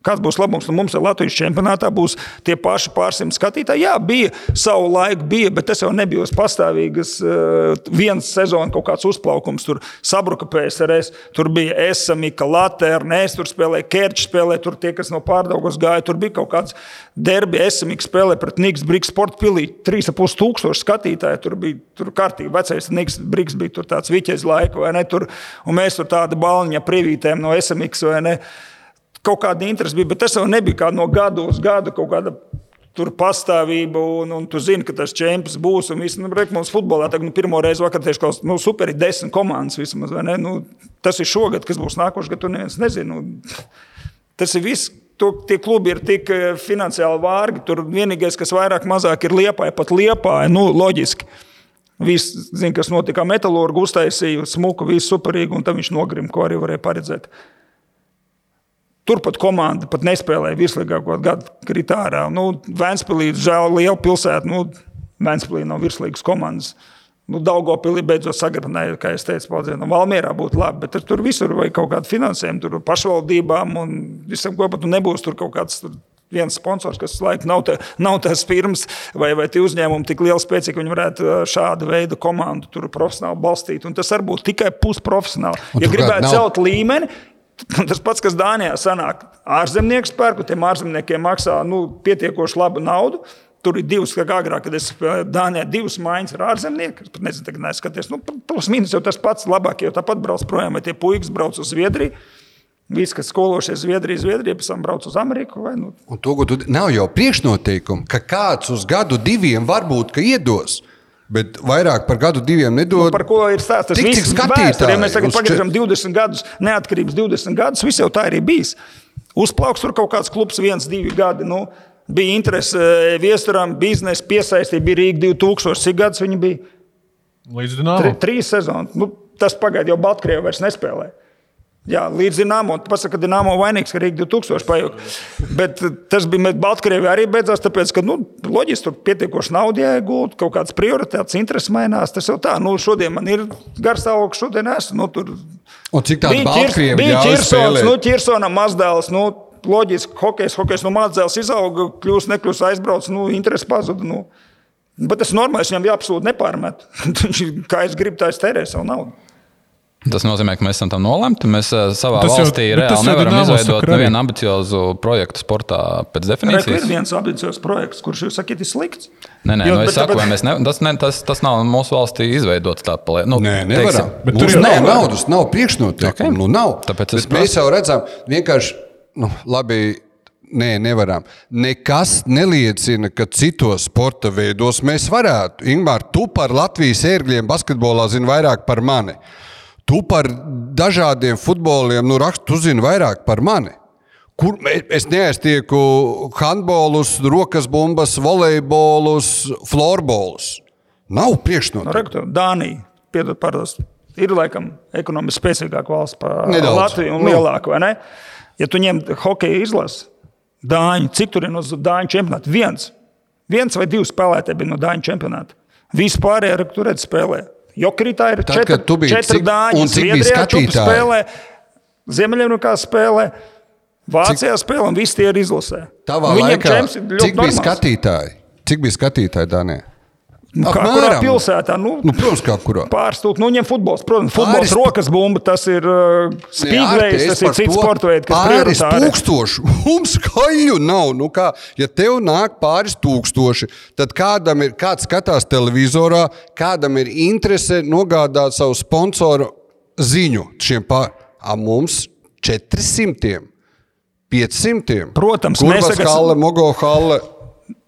Kāds būs labums? Nu, mums ir Latvijas čempionātā, būs tie paši pārsimt skatītāji. Jā, bija savu laiku, bija, bet tas jau nebija uz pastāvīgas uh, vienas sezonas kaut kāds uzplaukums. Tur sabruka PSRS, tur bija Esamika, Latvija, es tur spēlēju, Kerčs spēlēja, tur tie, kas no pārdaugos gāja, tur bija kaut kāds derbi, Esamika spēlēja pret Niks Brigs sporta pilī. 3,5 tūkstoši skatītāji, tur bija tur kārtīgi. Vecais Niks Brigs bija tāds viķais laika, vai ne? Tur, un mēs tur tādi balniņa privītēm no Esamikas, vai ne? Kaut kāda interese bija, bet tas jau nebija kā no gada uz gadu kaut kāda. Tur pastāvība, un, un tu zini, ka tas čempions būs. Un viss, nu, rek, mums futbolā tagad, nu, pirmo reizi vakar tieši kaut kas, nu, super, ir desmit komandas vismaz, vai ne? Nu, tas ir šogad, kas būs nākošais gads, tu neviens nezina. Nu, tas ir viss. To, tie klubi ir tik eh, finansiāli vārgi. Tur vienīgais, kas vairāk mazāk ir liepāja, pat liepāja, nu, loģiski. Viss zina, kas notika. Metālurgu uztaisīja smuku, viss superīgi, un tam viņš nogrim, ko arī varēja paredzēt. Turpat komanda pat nespēlēja virslīgāko gadu kritārā. Nu, Vēnspilī žēl liela pilsēta. Nu, Vēnspilī nav virslīgas komandas. Nu, Daugopilī beidzot sagrabināja, kā es teicu, paudzē, no Valmierā būtu labi, bet tur visur vajag kaut kādu finansējumu, tur pašvaldībām un visam kopā tu nebūs tur kaut kāds. Tur viens sponsors, kas laikam nav, tā, nav tās firmas vai, vai tie uzņēmumi tik lieli, spēcīgi, ka viņi varētu šādu veidu komandu tur profesionāli balstīt. Un tas var būt tikai pusprofesionāli. Ja gribētu nav... celt līmeni, <laughs> Tas pats, kas Dānijā sanāk, ārzemnieku spēku, tiem ārzemniekiem maksā nu, pietiekoši labu naudu. Tur ir divas, kā agrāk, kad es Dānijā divas maiņas ar ārzemnieku. Es pat nezinu, tagad neskaties. Nu, plus mīnus jau tas pats labāk, jo tāpat brauc projām, vai tie puikas brauc uz Zviedriju. Visi, kas skološies Zviedrijā, Zviedrijā, pēc tam brauc uz Ameriku. Vai, nu. Un to, tu, nav jau priekšnoteikumu, ka kāds uz gadu, diviem varbūt iedos. Bet vairāk par gadu, diviem nedod. Nu, par ko ir stāsts? Tas viss ir skatītājs. Ja mēs tagad pagriežam 20 gadus, neatkarības 20 gadus, viss jau tā arī bijis. Uzplauks tur kaut kāds klubs, viens, divi gadi. Nu, bija interese eh, viesturam, biznesa piesaistīja, bija Rīga 2000, cik gadus viņi bija? Līdz Dienāmo. Tri, trīs sezonas. Nu, tas pagaidi jau Baltkrievijā vairs nespēlēja. Jā, līdz Dienāmo. Tu pasaki, ka Dienāmo vainīgs, ka Rīga 2000 pajūta. Bet tas bija Baltkrievijā arī beidzās, tāpēc, ka nu, loģiski tur pietiekoši naudu jāiegūt, kaut kādas prioritātes, intereses mainās. Tas jau tā, nu, šodien man ir garstāvoklis, šodien esmu. Nu, tur Un cik tādu Baltkrievu bija Čirsons, nu, Čirsonam mazdēls, nu, loģiski, hokejs, hokejs no nu, mazdēls izauga, kļūst, nekļūst, aizbrauc, nu, interesi pazuda. Nu. Bet tas <laughs> ir normāls, viņam jāapsūdz nepārmet. Kā es gribu, tā es tērēju savu naudu. Tas nozīmē, ka mēs esam tam nolemti. Mēs uh, savā tas valstī jau, reāli nevaram izveidot nevienu ambiciozu projektu sportā pēc definīcijas. Tas ir viens ambiciozs projekts, kurš jūs sakat, ir slikts. Nē, nē, jo, nu, es saku, mēs ne, tas, ne, tas, tas nav mūsu valstī izveidots tā paliek. Nu, nē, nevaram. Teiksim, bet tur jau nav naudas, nav priekšnoteikumu. Okay. Nu, nav. Tāpēc mēs jau redzam, vienkārši, nu, labi. Nē, nevaram. Nekas neliecina, ka citos sporta veidos mēs varētu. Ingūna, tu par Latvijas ērgļiem basketbolā zini vairāk par mani. Uh, Tu par dažādiem futboliem, nu, rakstu, tu zini vairāk par mani. Kur, es neaiztieku handbolus, rokas bumbas, volejbolus, florbolus. Nav priekšnoteikumu. Nu, Dānija, piedod, pārdos, ir laikam ekonomiski spēcīgāka valsts par Nedaudz. Latviju un nu. lielāka, vai ne? Ja tu ņem hokeja izlasi, Dāņu, cik tur ir no Dāņu čempionāta? Viens. Viens vai divi spēlētāji bija no Dāņu čempionāta. Vispārējie, kur redz spēlē. Jokrītā ir Tad, četri, četri cik, dāņi, un cik bija skatītāji? Spēlē, Ziemeļameriskā spēlē, Vācijā cik, spēlē, un visi tie ir izlasē. Tavā nu, laikā, cik bija skatītāji? Cik bija skatītāji Dānijā? Nu, kā kurā pilsētā? Nu, nu, protams, kā kurā. Pārstūkt, nu, ņem futbols. Protams, futbols, pāris, rokas bumba, tas ir uh, spīdvējs, tas ir cits sporta veids, kas pāris tūkstoši. Mums <laughs> skaļu nav. Nu, kā, ja tev nāk pāris tūkstoši, tad kādam ir, kāds skatās televizorā, kādam ir interese nogādāt savu sponsoru ziņu šiem pār. A mums 400, 500. Protams, Kurbas mēs tagad... Halle, Mogo Halle.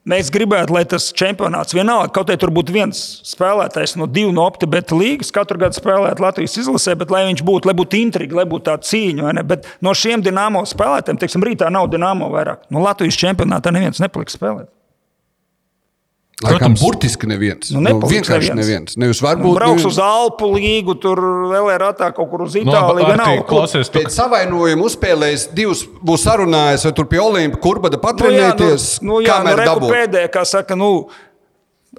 Mēs gribētu, lai tas čempionāts vienalga, kaut arī tur būtu viens spēlētājs no divu no optibeta līgas, katru gadu spēlēt Latvijas izlasē, bet lai viņš būtu, lai būtu intriga, lai būtu tā cīņa. Bet no šiem dīnāmo spēlētājiem, teiksim, rītā nav dīnāmo vairāk. No Latvijas čempionātā neviens nepaliks spēlēt. Laikam, Protams, burtiski neviens. Nu, nu, vienkārši neviens. neviens. Nevis varbūt. Nu, brauks uz Alpu līgu, tur vēl ir atā kaut kur uz nu, Itāliju. No, Artī, klausies. Pēc savainojuma uzspēlējis divus, būs sarunājis, vai tur pie Olimpa kurbada patrenēties. Nu, jā, nu, nu, jā, nu, reku pēdējā, kā saka, nu,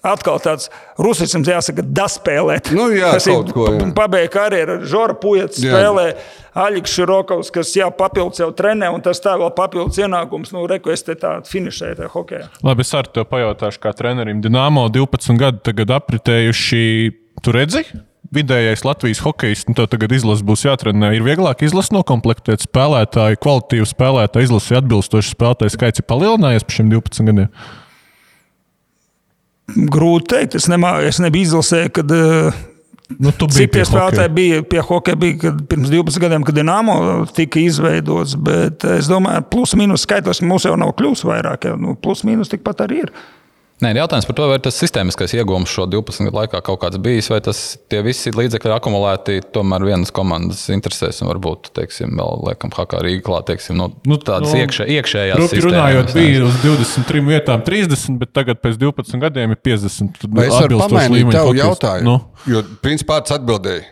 atkal tāds rusisms, jāsaka, daspēlēt. Nu, jā, kas ir pabeigts karjeru. Žora Pujats spēlē, Aļiks Širokovs, kas jā, papildus jau trenē, un tas tā vēl papildus ienākums. Nu, reku es te tā finišēju tajā hokeja. Labi, es ar tevi pajautāšu, kā trenerim Dienāmo 12 gadu tagad apritējuši. Tu redzi? Vidējais Latvijas hokejs, nu, tev tagad izlase būs jātrenē. Ir vieglāk izlasīt nokomplektēt spēlētāju, kvalitīvu spēlētāju, izlasīt atbilstošu spēlētāju skaits ir palielinājies pa šiem 12 gadiem. Grūti teikt, es, nemā, es nebiju izlasē, kad uh, nu, cik tie spēlētāji bija pie hokeja, bija kad, pirms 12 gadiem, kad Dienāmo tika izveidots. Bet es domāju, plus mīnus skaitlis mums jau nav kļūst vairāk, ja, nu, plus mīnus tikpat arī ir. Nē, jautājums par to, vai tas sistēmiskais iegūms šo 12 gadu laikā kaut kāds bijis, vai tas tie visi līdzekļi ir akumulēti tomēr vienas komandas interesēs, un varbūt, teiksim, vēl liekam, Hakā Rīgā klāt, teiksim, nu, nu, tādas nu, iekšē, iekšējās lietas. Runājot, bija uz 23 vietām 30, bet tagad pēc 12 gadiem ir 50. Vai es varu pamainīt tavu jautājumu? Nu? Jo, principā, pats atbildēji.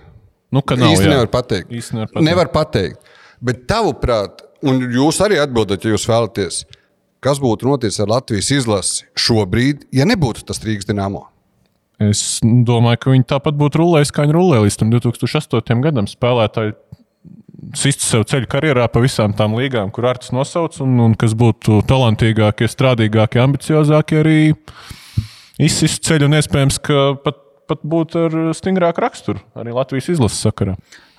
Nu, ka nav, īsti nevar pateikt. Īsti nevar pateikt. Nevar pateikt. Bet tavuprāt, un jūs arī atbildat, ja jūs vēlaties kas būtu noticis ar Latvijas izlasi šobrīd, ja nebūtu tas Rīgas dīnāmo? Es domāju, ka viņi tāpat būtu rullējuši, kā viņi rullēja līdz 2008. gadam. Spēlētāji sistu sev ceļu karjerā pa visām tām līgām, kur Arts nosauc, un, un kas būtu talantīgākie, strādīgākie, ambiciozākie, arī izsistu ceļu, un iespējams, ka pat, pat būtu ar stingrāku raksturu arī Latvijas izlases sakarā.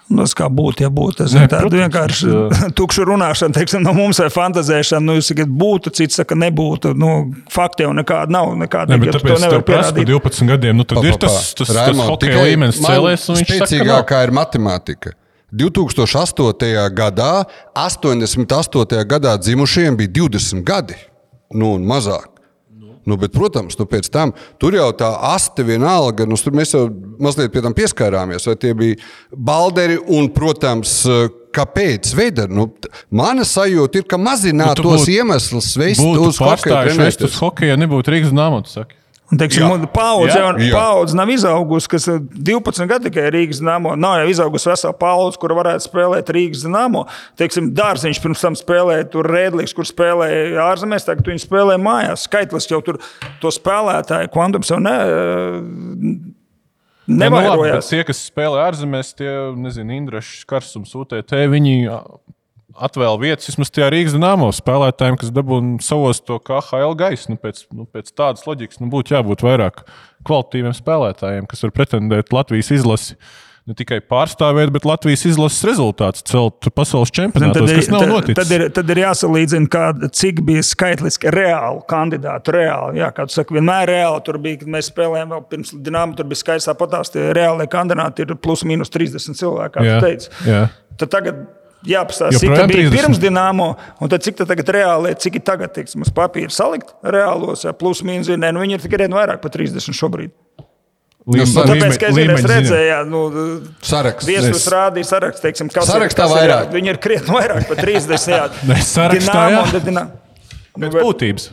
Nu, tas kā būtu, ja būtu. Tas ir tāds vienkārši <laughs> tukšs runāšana, teiksim, no mums vai fantāzēšana. Nu, jūs sakat, būtu, cits saka, nebūtu. Nu, fakti jau nekāda nav. Nekāda, ne, bet tāpēc tev prasa par 12 gadiem. Nu, tad pa, pa, pa. ir tas, tas, Raimond, tas hokeja līmenis cēlēs. Spēcīgākā ir matemātika. 2008. gadā, 88. gadā dzimušiem bija 20 gadi, nu, un mazāk. Nu, bet, protams, nu, pēc tam tur jau tā aste vienalga, nu, tur mēs jau mazliet pie tam pieskārāmies. Vai tie bija balderi un, protams, kāpēc veida. Nu, mana sajūta ir, ka mazināt nu, tos iemeslus, vest uz hokeju. Vest uz hokeju, nebūtu Rīgas nāmots. Un, teiksim, paudze, jā, jā. paudze nav izaugusi, kas 12 gadu tikai Rīgas dīnāmo. Nav jau izaugusi vesela paudze, kur varētu spēlēt Rīgas dīnāmo. Dārziņš pirms tam spēlēja tur Rēdlīgs, kur spēlēja ārzemēs, tagad viņi spēlē mājās. Skaitlis jau tur to spēlētāju kvantums jau ne nevairojās. Nu, tie, kas spēlē ārzemēs, tie, nezinu, Indrašs, Karsums, UTT, viņi atvēl vietas vismaz tajā Rīgas dīnāmo spēlētājiem, kas dabūna savos to KHL gaisu. Nu, pēc, nu, pēc tādas loģikas nu, būtu jābūt vairāk kvalitīviem spēlētājiem, kas var pretendēt Latvijas izlasi ne tikai pārstāvēt, bet Latvijas izlases rezultātus celt pasaules čempionātos, kas nav noticis. Tad ir, tad ir jāsalīdzina, kā, cik bija skaitliski reāli kandidāti. Reāli, jā, kā tu saki, vienmēr reāli. Tur bija, kad mēs spēlējām vēl pirms Dienāma, tur bija skaists apatās, tie reālie kandidāti ir plus mīnus 30 cilvēki, kā jā, tu teici. Jā. Tad tagad jāpastāsta, cik tā bija 30. pirms dīnāmo, un tad cik tā tagad reāli ir, cik ir tagad, teiksim, uz papīra salikt reālos, plus mīnus, ne, nu viņi ir tikai vairāk par 30 šobrīd. Līme, nu, tāpēc, ka es redzēju, nu, saraksts. Viesus rādīja saraksts, teiksim, kas sarakstā ir, vairāk. Viņi ir krietni vairāk par 30. Jā, <laughs> sarakstā, jā. Pēc būtības.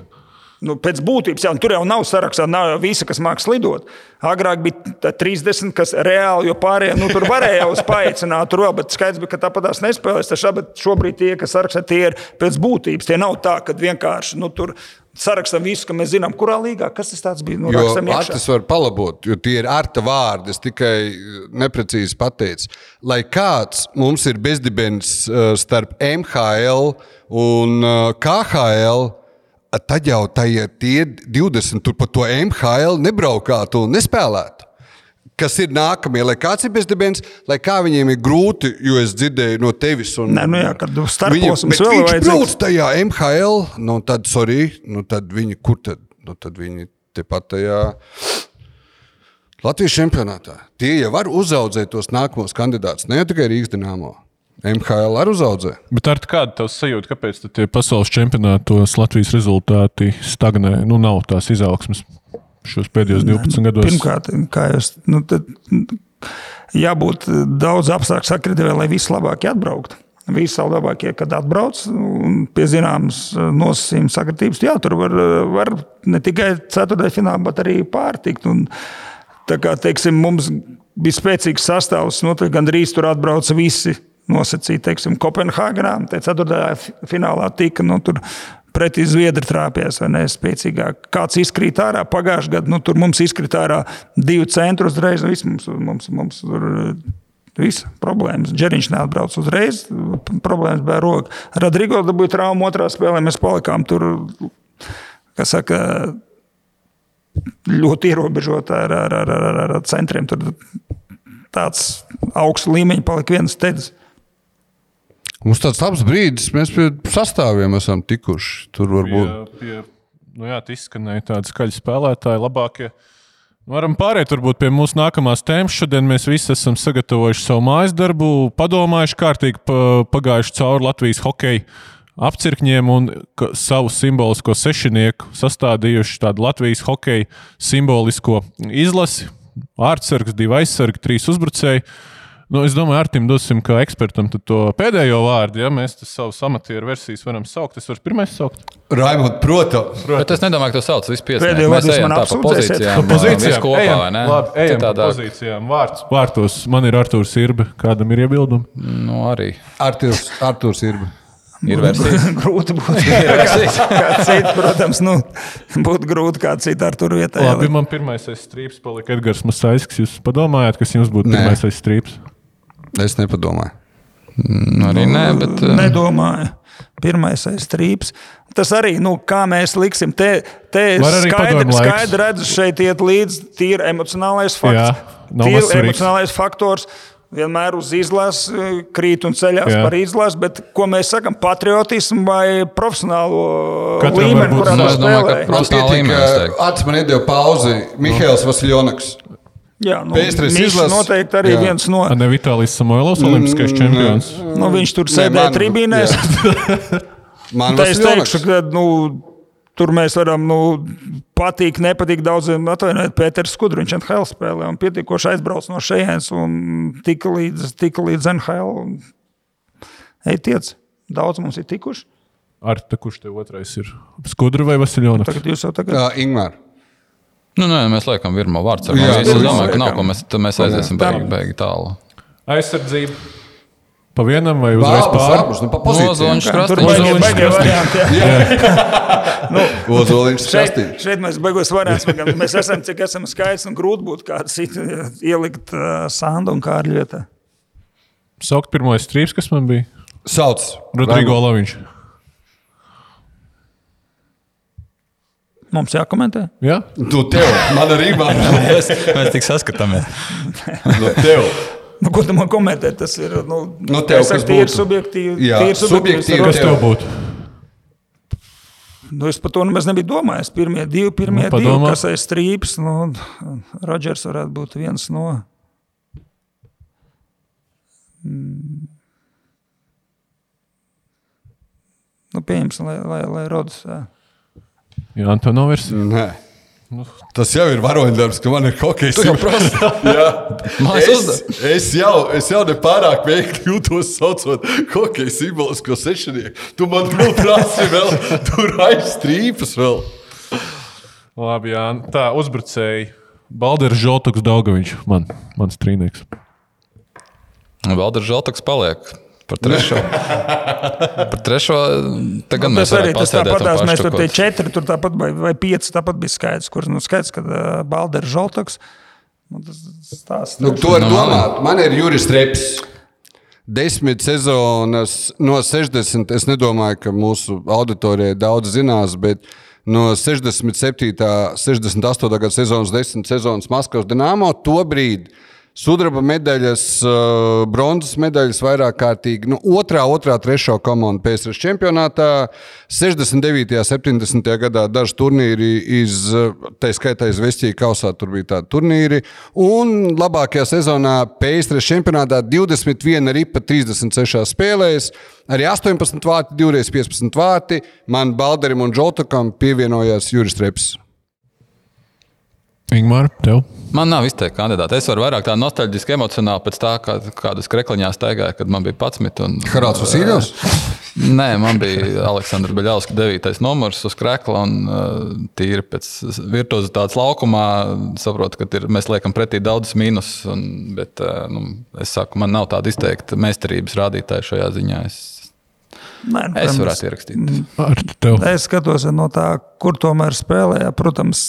Nu, pēc būtības, jā, tur jau nav sarakstā, nav jau visi, kas mākslinieks lidot. Agrāk bija 30, kas reāli, jo pārējie nu, tur varēja jau spaicināt, tur vēl, bet skaidrs bija, ka tāpat tās nespēlēs. Šobrīd tie, kas sarakstā, tie ir pēc būtības. Tie nav tā, ka vienkārši nu, tur sarakstam visu, ka mēs zinām, kurā līgā tas bija. Nu, Artis var palabot, jo tie ir arta vārdi. Es tikai eh, neprecīzi pateicu. Lai kāds mums ir bezdibens eh, starp MHL un eh, KHL, tad jau tie 20 tur pa to MHL nebraukātu un nespēlētu kas ir nākamie, lai kāds ir bezdibens, lai kā viņiem ir grūti, jo es dzirdēju no tevis. Un, Nē, nu jā, kad starpos mums vēl ir grūti tajā MHL, nu tad, sorry, nu tad viņi, kur tad, nu tad viņi tepat tajā. Latvijas čempionātā. Tie jau var uzaudzēt tos nākamos kandidātus, ne tikai Rīgas dīnāmo. MHL arī uzaudzē. Bet ar kādu tev sajūtu, kāpēc tie pasaules čempionātos Latvijas rezultāti stagnē? Nu, nav tās izaugsmes šos pēdējos 12 gados? Pirmkārt, kā jūs. Nu, tad, jābūt daudz apstākļu sakritībai, lai visi labākie atbrauktu. Visi labākie, kad atbrauc pie zināmas nosacījuma sakritības, jā, tur var, var ne tikai ceturtajā finālā, bet arī pārtikt. Un, tā kā teiksim, mums bija spēcīgs sastāvs, nu, gandrīz tur atbrauca visi nosacīti, teiksim, Kopenhāgenā. Tad ceturtajā finālā tika nu, tur pretī Zviedri trāpījās, vai ne? Spēcīgāk. Kāds izkrīt ārā pagājušajā gadā, nu, tur mums izkrīt ārā divi centri uzreiz. Nu, mums, mums, mums tur viss problēmas. Džeriņš neatbrauc uzreiz, problēmas bija roka. Rodrigo dabūja traumu otrā spēlē, mēs palikām tur, kas saka, ļoti ierobežota ar, ar, ar, ar, ar centriem. Tur tāds augsts līmeņš palika viens teicis. Mums tāds labs brīdis, mēs pie sastāviem esam tikuši. Tur varbūt. Pie, pie, nu jā, izskanēja tādi skaļi spēlētāji, labākie. Varam pāriet varbūt pie mūsu nākamās tēmas. Šodien mēs visi esam sagatavojuši savu mājas darbu, padomājuši kārtīgi, pagājuši cauri Latvijas hokeja apcirkņiem un savu simbolisko sešinieku sastādījuši tādu Latvijas hokeja simbolisko izlasi. Ārtsargs, divi aizsargi, trīs uzbrucēji. Nu, es domāju, Artim dosim kā ekspertam to pēdējo vārdu. Ja mēs savu amatieru versijas varam saukt, es varu pirmais saukt. Raimond, protams. protams. Bet es nedomāju, ka tu sauc vispār pieci. Pēdējo vārdu man apsūdzēsiet. Pa pozīcijām kopā, ejam, vai ne? Labi, ejam Citādā... pa pozīcijām. Vārds, vārtos man ir Artūrs Irbe. Kādam ir iebildumi? Nu, arī. Artūrs, Artūrs Irbe. Ir <laughs> grūti būt. <laughs> Cits, protams, nu, būtu grūti kāds cits ar tur vietā. Labi, man pirmais strīps palika Edgars Masaiskis. Jūs padomājāt, kas jums būtu pirmais strīps? Es nepadomāju. Nu, arī nē, bet. Uh... Nedomāju. Pirmais aiz strīps. Tas arī, nu, kā mēs liksim, te, te skaidri, skaidri redzu, šeit iet līdzi tīri emocionālais fakts. Tīri emocionālais faktors vienmēr uz izlases eh, krīt un ceļās Jā. par izlasi, bet ko mēs sakām, patriotismu vai profesionālo Katram līmeni, kurā mēs spēlējam. Acis man iedeva pauzi Mihails Vasiljonaks. Jā, nu, viņš izlas... noteikti arī jā. viens no. Ne Vitālijas Samoilovs, olimpiskais mm, čempions. Nu, viņš tur sēdēja tribīnēs. <laughs> man tas ir teikšu, ka nu, tur mēs varam nu, patīk, nepatīk daudziem. Atvainojiet, Pēters Skudriņš NHL spēlē un pietiekoši aizbrauc no šejienes un tika līdz, tika līdz NHL. Ej, tiec, daudz mums ir tikuši. Ar te kurš te otrais ir? Skudra vai Vasiljonas? Tagad jūs jau tagad. Jā, Ingmār. Nu, nē, mēs liekam, virmo vārds. Jā, es domāju, ka nav ko mēs, mēs aiziesim beigi, beigi tālu. Aizsardzība. Pa vienam vai uzreiz pāri? Nu, pa nu, <laughs> <laughs> Ozoliņš šeit, krastīņš. šeit mēs beigās varētu. Mēs esam, cik esam skaidrs un grūti būtu kāds ielikt uh, sandu un kārļu vietā. Saukt pirmo strīps, kas man bija. Sauc. Rodrigo Laviņš. Mums jākomentē. Jā? Nu, tev, man arī man. <laughs> Mēs, mēs tik saskatāmies. Nu, tev. Nu, ko tu man komentē? Tas ir nu, Nu, tev es saku, kas būtu? subjektīvi. Jā, subjektīvi. Kas tev būtu? Nu, es par to nemaz nebiju domājis. Pirmie divi, pirmie Nu, nu, divi kas aiz strīpas. Nu, Rodžers varētu būt viens no. Mm. Nu, pieņemsim, lai, lai, lai rodas. jā. Jā, Antonovs. Nē. Tas jau ir varoņdarbs, ka man ir kaut kas <laughs> <laughs> Mājas es, es, jau, es jau nepārāk veikli jūtos saucot hokeja simbolisko sešinieku. Tu man vēl prasi, vēl <laughs> tur aizstrīpas vēl. Labi, jā. Tā, uzbrucēji. Balders Žotoks Daugaviņš. Man, mans trīnieks. Valders Žaltaks paliek. Par trešo. <laughs> Par trešo. Tagad Nu, mēs tas arī tas tāpat, un mēs tur tie četri, tur tāpat vai, vai pieci, tāpat bija skaidrs, kur nu, skaidrs, ka uh, Balders Žoltoks. Nu, tas stāsts. Nu, to var domāt. Man ir Juris Reps. Desmit sezonas no 60. Es nedomāju, ka mūsu auditorijai daudz zinās, bet no 67. 68. gada sezonas, 10 sezonas Maskavas Dienāmo to brīdi. Sudraba medaļas, uh, bronzas medaļas vairāk kārtīgi. Nu, otrā, otrā, trešā komanda PSRS čempionātā. 69. un 70. gadā daži turnīri, iz, uh, tā skaitā iz Vestija kausā, tur bija tādi turnīri. Un labākajā sezonā PSRS čempionātā 21 ripa 36 spēlēs. Arī 18 vārti, 2 15 vārti. Man Balderim un Džotokam pievienojās Juris Reps. Ingmār, tev. Man nav izteikti kandidāti. Es varu vairāk tā nostalģiski, emocionāli pēc tā, kā, kādas krekliņā staigāju, kad man bija 11. Un, Haralds Vasiljovs? <laughs> Nē, man bija Aleksandrs Beļavskis 9. numurs uz krekla. Un, uh, tīri pēc virtuozitātes laukumā saprotu, ka ir, mēs liekam pretī daudz mīnus. Un, bet uh, nu, es saku, man nav tāda izteikta meistarības rādītāja šajā ziņā. Es, Nē, nu, es varētu ierakstīt. Ar tev. Es skatos no tā, kur tomēr spēlēja. Protams,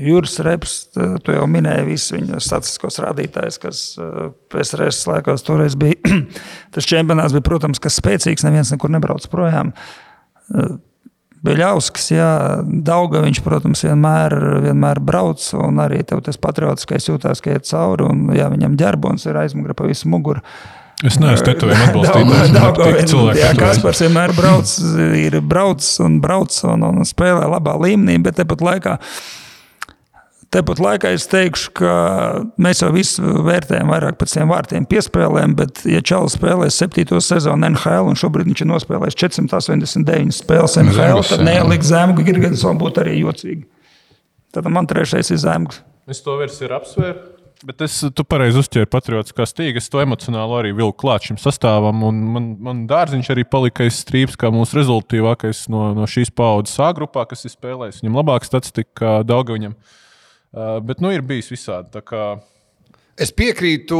Juris Reps, tu jau minēji visus viņa statistiskos rādītājus, kas eh, PSRS laikos toreiz bija. <clears throat> Tas čempionāts bija, protams, kas spēcīgs, neviens nekur nebrauc projām. Beļauskas, jā, Dauga viņš, protams, vienmēr, vienmēr brauc, un arī tev tas patriotiskais jūtās, ka iet cauri, un jā, viņam ģerbons ir aizmugura pa visu muguru. Es neesmu tetovējis <laughs> atbalstītājs. Jā, tetovējumi. Kaspars vienmēr <laughs> brauc, ir brauc un brauc un, un spēlē labā līmenī, bet tepat laikā. Tepat laikā es teikšu, ka mēs jau visu vērtējam vairāk pēc tiem vārtiem piespēlēm, bet, ja Čalis spēlē septīto sezonu NHL un šobrīd viņš ir nospēlējis 489 spēles NHL, tad jā. neielikt zemu, ka Girgensons būtu arī jocīgi. Tad man trešais ir zemes. Es to versiju ir apsvēru. Bet es, tu pareizi uzķēri patriotiskā stīga. Es to emocionāli arī vilku klāt šim sastāvam. un Man, man dārziņš arī palika strīps, kā mūsu rezultātīvākais no, no šīs paudzes A grupā, kas ir spēlējis. Viņam labāka statistika kā Daugaviņam. Uh, bet nu ir bijis visādi. Es piekrītu.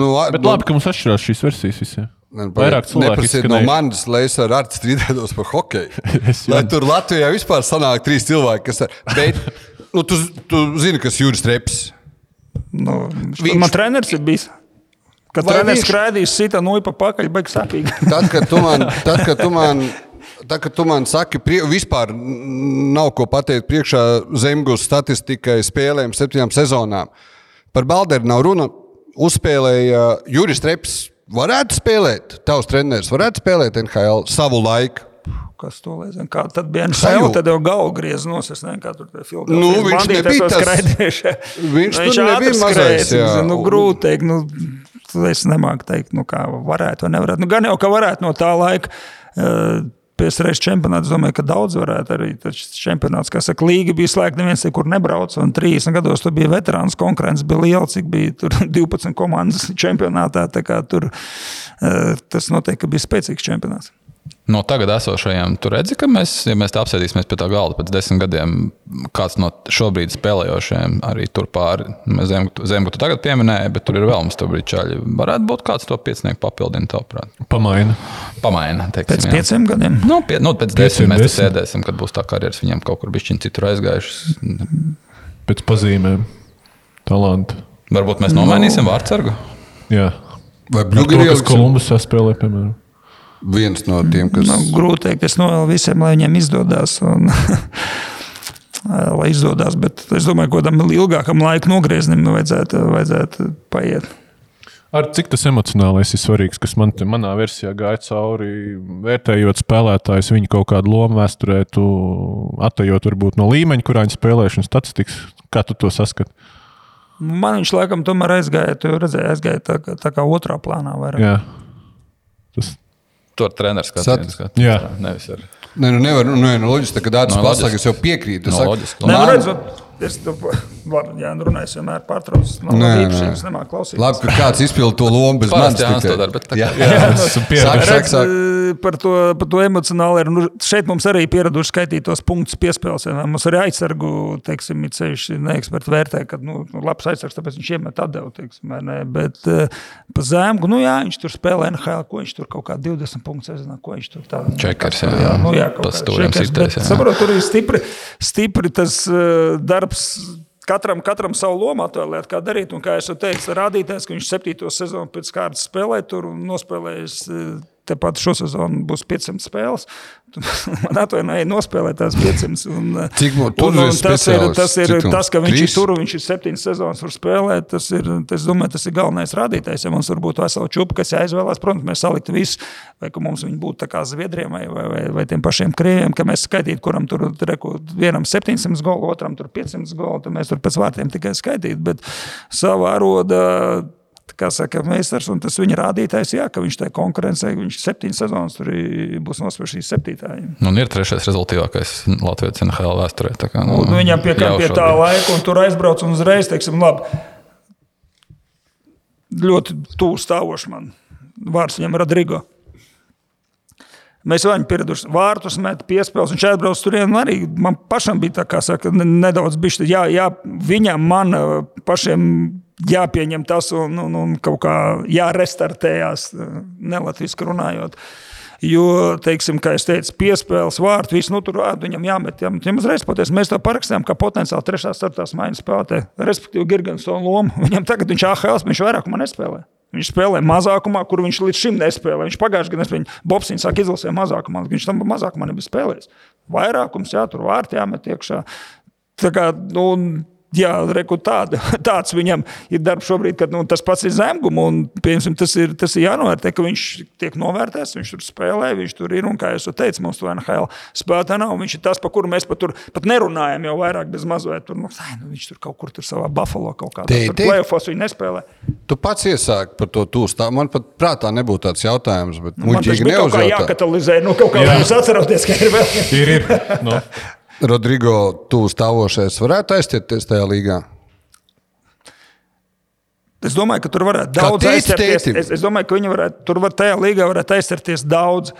Nu, Bet labi, ka mums atšķirās šīs versijas visiem. Vairāk cilvēku Neprasiet no manis, lai es ar Artu strīdētos par hokeju. <laughs> Lai tur Latvijā vispār sanāk trīs cilvēki, kas. Ar... Bet nu, tu, tu zini, kas ir Juris Reps. Nu, Viņš- Man treneris ir bijis. Kad Vai treneris viņš- skraidīs, sita no pa pakaļ, beigas sāpīgi. <laughs> Tad, kad tu man, tad, kad tu man, tad, kad tu man saki, prie, vispār nav ko pateikt priekšā zemgūs statistikai, spēlēm, septiņām sezonām. Par Balderu nav runa. Uzspēlēja Juris Reps. Varētu spēlēt, tavs treneris varētu spēlēt NHL savu laiku. Kas to lai zina? Kā tad bija. NHL, tad jau galvu griez nos. Es nezinu, kā tur bija filmā. Nu, viņš nebija tas- viņš tur nebija mazais, jā. Nu, grūti teikt, nu, es nemāku teikt, nu, kā varētu vai nevarētu. Nu, gan jau, ka varētu no tā laika. Uh, PSRS čempionāts, domāju, ka daudz varētu arī. Taču čempionāts, kā saka, līga bija slēgta, neviens nekur nebrauca. Un 30 gados tur bija veterāns konkurence, bija liela, cik bija tur <laughs> 12 komandas čempionātā. Tur uh, tas noteikti bija spēcīgs čempionāts. No tagad esošajiem, tu redzi, ka mēs, ja mēs tā apsēdīsimies pie tā galda pēc desmit gadiem, kāds no šobrīd spēlējošiem arī tur pāri zem, zem ko tu tagad pieminēji, bet tur ir vēl mums tur brīčāļi. Varētu būt kāds to piecinieku papildina, tavuprāt. Pamaina. Pamaina, teiksim. Pēc jā. pieciem gadiem? Nu, pie, nu pēc desmit mēs desmit. sēdēsim, kad būs tā karjeras viņam kaut kur bišķiņ citur aizgājušas. Pēc pazīmēm, talantu. Varbūt mēs nomainīsim no. vārdsargu? Jā. Vai Bluegrass Kolumbus saspēlē, piemēram? Viens no tiem, kas. Nu, grūti teikt, es novēlu visiem, lai viņiem izdodas. Un, <laughs> lai izdodas, bet es domāju, ka kādam ilgākam laika nogrieznim vajadzētu, vajadzētu paiet. Ar cik tas emocionālais ir svarīgs, kas man te, manā versijā gāja cauri, vērtējot spēlētājus, viņu kaut kādu lomu vēsturē, tu atejot varbūt no līmeņa, kurā viņi spēlēšanas statistikas. Kā tu to saskati? Man viņš laikam tomēr aizgāja, tu redzēji, aizgāja tā, tā kā otrā plānā. Vairāk. Jā. Tas Tur treneris skatās. Jā, nevis ar. Nē, nu nevar, nu, nu loģiski, ka Dārts no, pasaka, es jau piekrītu. No, saku, loģiski. Nē, nu, redzot, Es tam varu, jā, nu, runāju, vienmēr pārtraucu. No, nē, nē. Es nemāku klausīties. Labi, ka kāds izpild to lomu bez manis. Jā, tas dara, bet tā jā, jā, jā, <laughs> esmu pieredzējis. Par to, par to emocionāli. Nu, šeit mums arī pieraduši skaitīt tos punktus piespēles. Ja, mums arī aizsargu, teiksim, ir ceļš, neeksperti vērtē, ka, nu, nu labs aizsargs, tāpēc viņš iemet atdevu, teiksim, ne, bet uh, pa zēmu, nu jā, viņš tur spēlē NHL, ko viņš tur kaut kā 20 punktus, es nezinu, ko viņš tur tā. Čekers, jā. jā, nu, jā, kaut kā čekers, bet, saprot, tur ir stipri, stipri tas uh, darbs katram, katram savu lomu atvēlēt, kā darīt. Un, kā jau teicu, rādītājs, ka viņš septīto sezonu pēc kārtas spēlē tur un nospēlējis Tepat šo sezonu būs 500 spēles. <laughs> Man atvainojiet, nospēlēt tās 500. Un, Cik no un, un tas ir tas, ir, tas ka viņš Trīs? ir tur viņš ir 7 sezonas var spēlēt. Tas ir, tas, domāju, tas ir galvenais rādītājs. Ja mums var būt vesela čūpa, kas jāizvēlās, protams, mēs saliktu visu, vai ka mums viņi būtu tā kā Zviedriem vai, vai, vai, vai tiem pašiem Krieviem, ka mēs skaitītu, kuram tur reku, vienam 700 golu, otram tur 500 golu, tad mēs tur pēc vārtiem tikai skaitītu. Bet savā arodā kā saka meistars, un tas viņa rādītājs, jā, ka viņš tajā konkurencē, viņš septiņas sezonas tur būs nospēršīs septītāji. Nu, un ir trešais rezultātīvākais Latvijas NHL vēsturē. Kā, nu, un viņam pie, pie tā laika, un tur aizbrauc un uzreiz, teiksim, labi, ļoti tuvu stāvošs man. Vārds viņam Rodrigo. Mēs jau bijām pieraduši vārtus, met piespēles, un šeit brauc turien. Arī man pašam bija tā, kā saka, nedaudz bišķi, jā, jā, viņam, man pašiem jāpieņem tas un, un, un kaut kā jārestartējās, nelatviski runājot. Jo, teiksim, kā jau teicu, piespēles vārtu, visu nu, tur viņam jāmet. Jā, viņam uzreiz pateiks, mēs to parakstījām, kā potenciāli trešā, ceturtā maiņas spēlētāja, respektīvi Gigantsona lomu. Viņam tagad viņš AHL, viņš vairākumā nespēlē. Viņš spēlē mazākumā, kur viņš līdz šim nespēlēja. Viņš pagājušajā gadā nespēlēja. Bobsīns sāk izlasīt mazākumā, viņš tam mazākumā nebija spēlējis. Vairākums, jā, tur vārti jāmet iekšā. Tā kā, nu, Jā, reku, tāda, <laughs> tāds viņam ir darbs šobrīd, kad nu, tas pats ir zemgums. Tas, ir, tas ir jānovērtē, ka viņš tiek novērtēts, viņš tur spēlē, viņš tur ir. Un, kā jau teicu, mums tur NHL spēlētā nav. Viņš ir tas, par kuru mēs pat, tur, pat nerunājam jau vairāk bez mazliet. Tur, nu, ai, nu, viņš tur kaut kur tur savā Buffalo kaut kādā veidā. Tur plēfos viņa nespēlē. Tu pats iesāki par to tūstu. Man pat prātā nebūtu tāds jautājums, bet nu, muļķīgi neuzjautā. Kā jākatalizē, nu kaut kā jā. jūs atceraties, ka ir vēl. ir, ir. No. <laughs> Rodrigo, tu stāvošais, varētu aizķerties tajā līgā? Es domāju, ka tur varētu daudz aizķerties. Es, es domāju, ka viņi varētu, tur var tajā līgā varētu aizķerties daudz,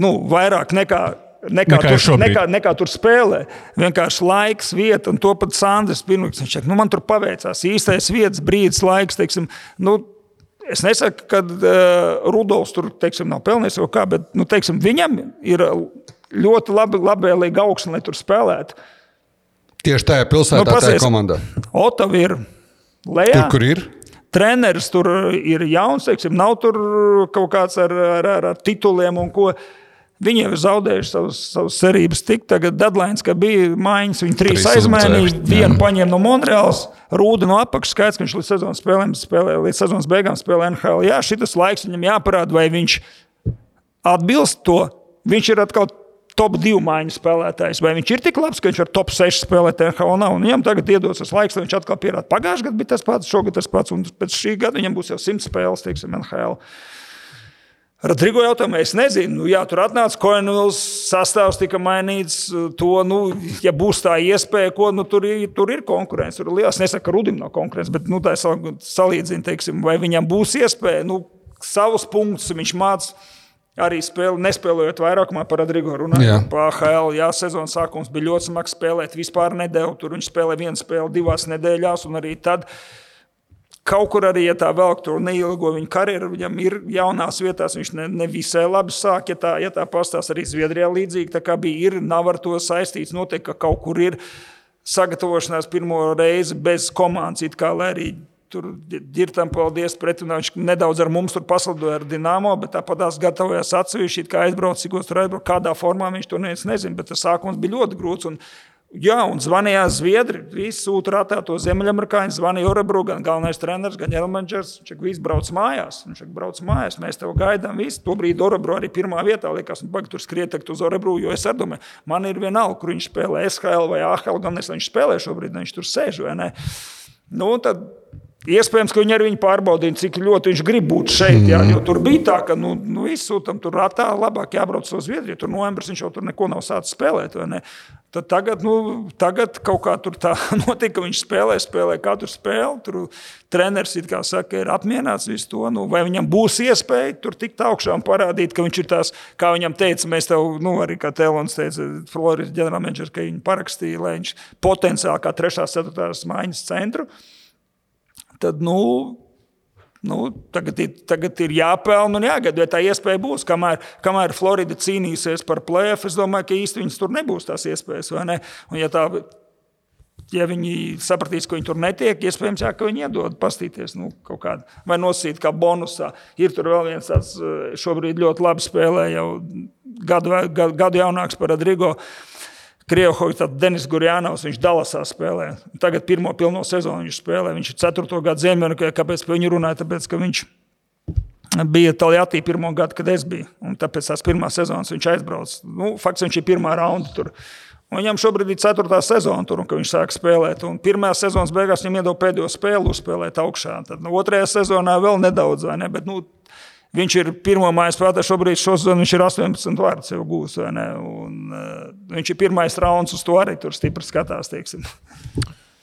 nu, vairāk nekā nekā, nekā, tur, nekā, nekā tur spēlē. Vienkārši laiks, vieta, un to pat Sandrs Pirmaks. Viņš saka, nu, man tur paveicās īstais vietas, brīdis, laiks. Teiksim, nu, es nesaku, ka uh, Rudolfs tur teiksim, nav pelnījis kaut kā, bet nu, teiksim, viņam ir ļoti labi, labvēlīga augsne, lai tur spēlētu. Tieši tajā pilsētā, nu, pasies, tajā komandā. Otava ir lejā. Tur, kur ir? Treneris tur ir jauns, teiksim, nav tur kaut kāds ar, ar, ar, ar tituliem un ko. Viņi jau ir zaudējuši savus, savus cerības. Tik tagad deadline, ka bija maiņas, viņi trīs aizmainīja. Vienu paņēma no Monreāls, rūdu no apakšas. Skaidrs, ka viņš līdz sezonas, spēlēm, spēlē, līdz sezonas beigām spēlē NHL. Jā, šis laiks viņam jāparāda, vai viņš atbilst to. Viņš ir atkal top 2 maiņu spēlētājs. Vai viņš ir tik labs, ka viņš var top 6 spēlēt NHL? Nav. Un viņam tagad iedos tas laiks, lai viņš atkal pierāda. Pagājušajā gadā bija tas pats, šogad tas pats, un pēc šī gada viņam būs jau 100 spēles, teiksim, NHL. Rodrigo jautājumu es nezinu. Nu, jā, tur atnāca Koenvils, sastāvs tika mainīts. To, nu, ja būs tā iespēja, ko nu, tur, ir, tur ir konkurence. Tur ir liels, nesaka, ka Rudim nav konkurence, bet nu, tā salīdzina, teiksim, vai viņam būs iespēja. Nu, savus punktus viņš mācīja arī spēle, nespēlējot vairākumā par Rodrigo runājot par AHL. Jā, sezonas sākums bija ļoti smags spēlēt, vispār nedēļu. Tur viņš spēlēja vienu spēli divās nedēļās, un arī tad kaut kur arī, ja tā vēl tur neilgo viņa karjeru, viņam ir jaunās vietās, viņš ne, ne visai labi sāk, ja tā, ja tā pastāsta arī Zviedrijā līdzīgi, tā kā bija, ir, nav ar to saistīts, noteikti, ka kaut kur ir sagatavošanās pirmo reizi bez komandas, it kā, lai arī Tur ir tam paldies. Pretunā viņš nedaudz ar mums tur paslidoja ar Dienāmo, bet tāpat tās gatavojās atsevišķi, kā aizbraukt, cik tur aizbraukt, kādā formā viņš to neviens nezina. Bet tas sākums bija ļoti grūts. Un, Jā, un zvanīja Zviedri. Visi sūta rātā to ziemeļamerikāņu. Zvanīja Orebru, gan galvenais treneris, gan ģenerālmenedžers. Viņš viss brauc mājās. Viņš brauc mājās. Mēs tev gaidām. Visi. Tobrīd Orebru arī pirmā vietā likās, un pagaidi tur skriet uz Orebru, jo es domāju, man ir vienalga, kur viņš spēlē SHL vai AHL. Gan es viņš spēlē šobrīd, viņš tur sēž vai ne. Nu, tad Iespējams, ka viņi arī pārbaudīja, cik ļoti viņš grib būt šeit. Jā, jo tur bija tā, ka nu, nu, izsūtām tur ratā, labāk jābrauc uz Zviedriju. Tur novembris viņš jau tur neko nav sācis spēlēt. Tad tagad, nu, tagad kaut kā tur tā <laughs> notika, ka viņš spēlē, spēlē katru spēli. Tur treneris saka, ir apmierināts visu to. Nu, vai viņam būs iespēja tur tikt augšā un parādīt, ka viņš ir tās, kā viņam teica, mēs tev, nu, arī kā Telons teica, Floridas ģenerālmenedžers, ka viņi parakstīja, lai viņš potenciāli kā trešās, ceturtās mājas centru tad nu, Nu, tagad, ir, tagad ir jāpelnā un jāgaida, vai tā iespēja būs. Kamēr, kamēr Florida cīnīsies par plēfu, es domāju, ka īstenībā viņas tur nebūs tās iespējas. Un, ja, tā, ja viņi sapratīs, ka viņi tur netiek, iespējams, jā, ka viņi iedod pastīties nu, kaut kādā vai nosīt kā bonusā. Ir tur vēl viens tāds eh, šobrīd ļoti labi spēlē, jau gadu, gadu, jaunāks par Rodrigo. Krievhovis, tad Denis Gurjānovs, viņš Dalasā spēlē. Tagad pirmo pilno sezonu viņš spēlē. Viņš ir 4. gadu Ziemeļā. Kāpēc par viņu runāja? Tāpēc, ka viņš bija Taljātī pirmo gadu, kad es biju. Un tāpēc tās pirmās sezonas viņš aizbrauca. Nu, fakts, viņš ir pirmā raunda tur. Un viņam šobrīd ir ceturtā sezona, tur, un viņš sāk spēlēt. Un pirmā sezonas beigās viņam iedod pēdējo spēli uzspēlēt augšā. Tad nu, otrajā sezonā vēl nedaudz, vai ne? Bet, nu, Viņš ir pirmā mājas spēlētājs, šobrīd šosezon viņš ir 18 vārdus jau gūs. Un, uh, viņš ir pirmais rauns uz to arī tur stipri skatās. Teiksim.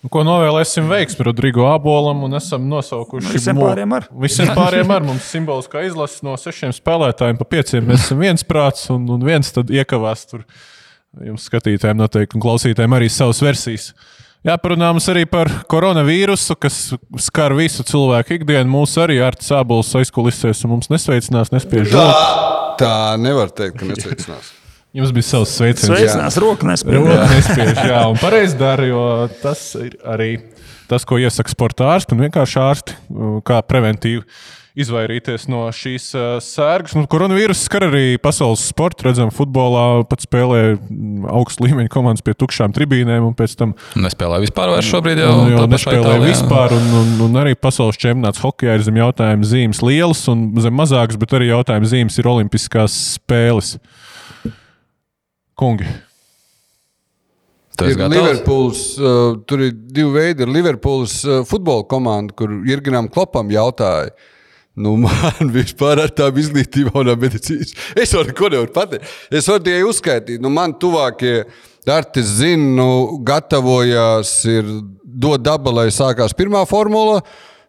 Nu, ko novēlēsim veiksmi Rodrigo Abolam un esam nosaukuši nu, visiem pārējiem ar. Visiem pārējiem ar mums simboliskā izlase no sešiem spēlētājiem pa pieciem. Mēs esam viens prāts un, un viens tad iekavās tur. Jums skatītājiem noteikti un klausītājiem arī savas versijas. Jāparunā mums arī par koronavīrusu, kas skar visu cilvēku ikdienu. Mūsu arī ar sābols aizkulisēs un mums nesveicinās, nespiež tā, tā nevar teikt, ka nesveicinās. <laughs> Jums bija savs sveiciens. Sveicinās, roka nespēj. Roka nespēj, jā, un pareizi dara, jo tas ir arī tas, ko iesaka sporta ārsti un vienkārši ārsti, kā preventīvi izvairīties no šīs uh, sērgas. Nu, koronavīrus skar arī pasaules sportu. Redzam, futbolā pat spēlē mm, augstu līmeņa komandas pie tukšām tribīnēm. Nespēlē vispār vairs šobrīd jau. Nu, jau nespēlē vispār. Un, un, un arī pasaules čempionāts hokeja ir zem jautājuma zīmes lielas un zem mazākas, bet arī jautājuma zīmes ir olimpiskās spēles. Kungi. Ir Liverpools, uh, tur ir divi veidi. Ir Liverpools uh, futbola komanda, kur Irginam Klopam jautāja, uh, Nu, man <laughs> vispār ar tādu izglītību un medicīnas. Es varu neko nevaru pateikt. Es varu tikai uzskaitīt, nu, man tuvākie arti zina, nu, gatavojās, ir dot daba, lai sākās pirmā formula.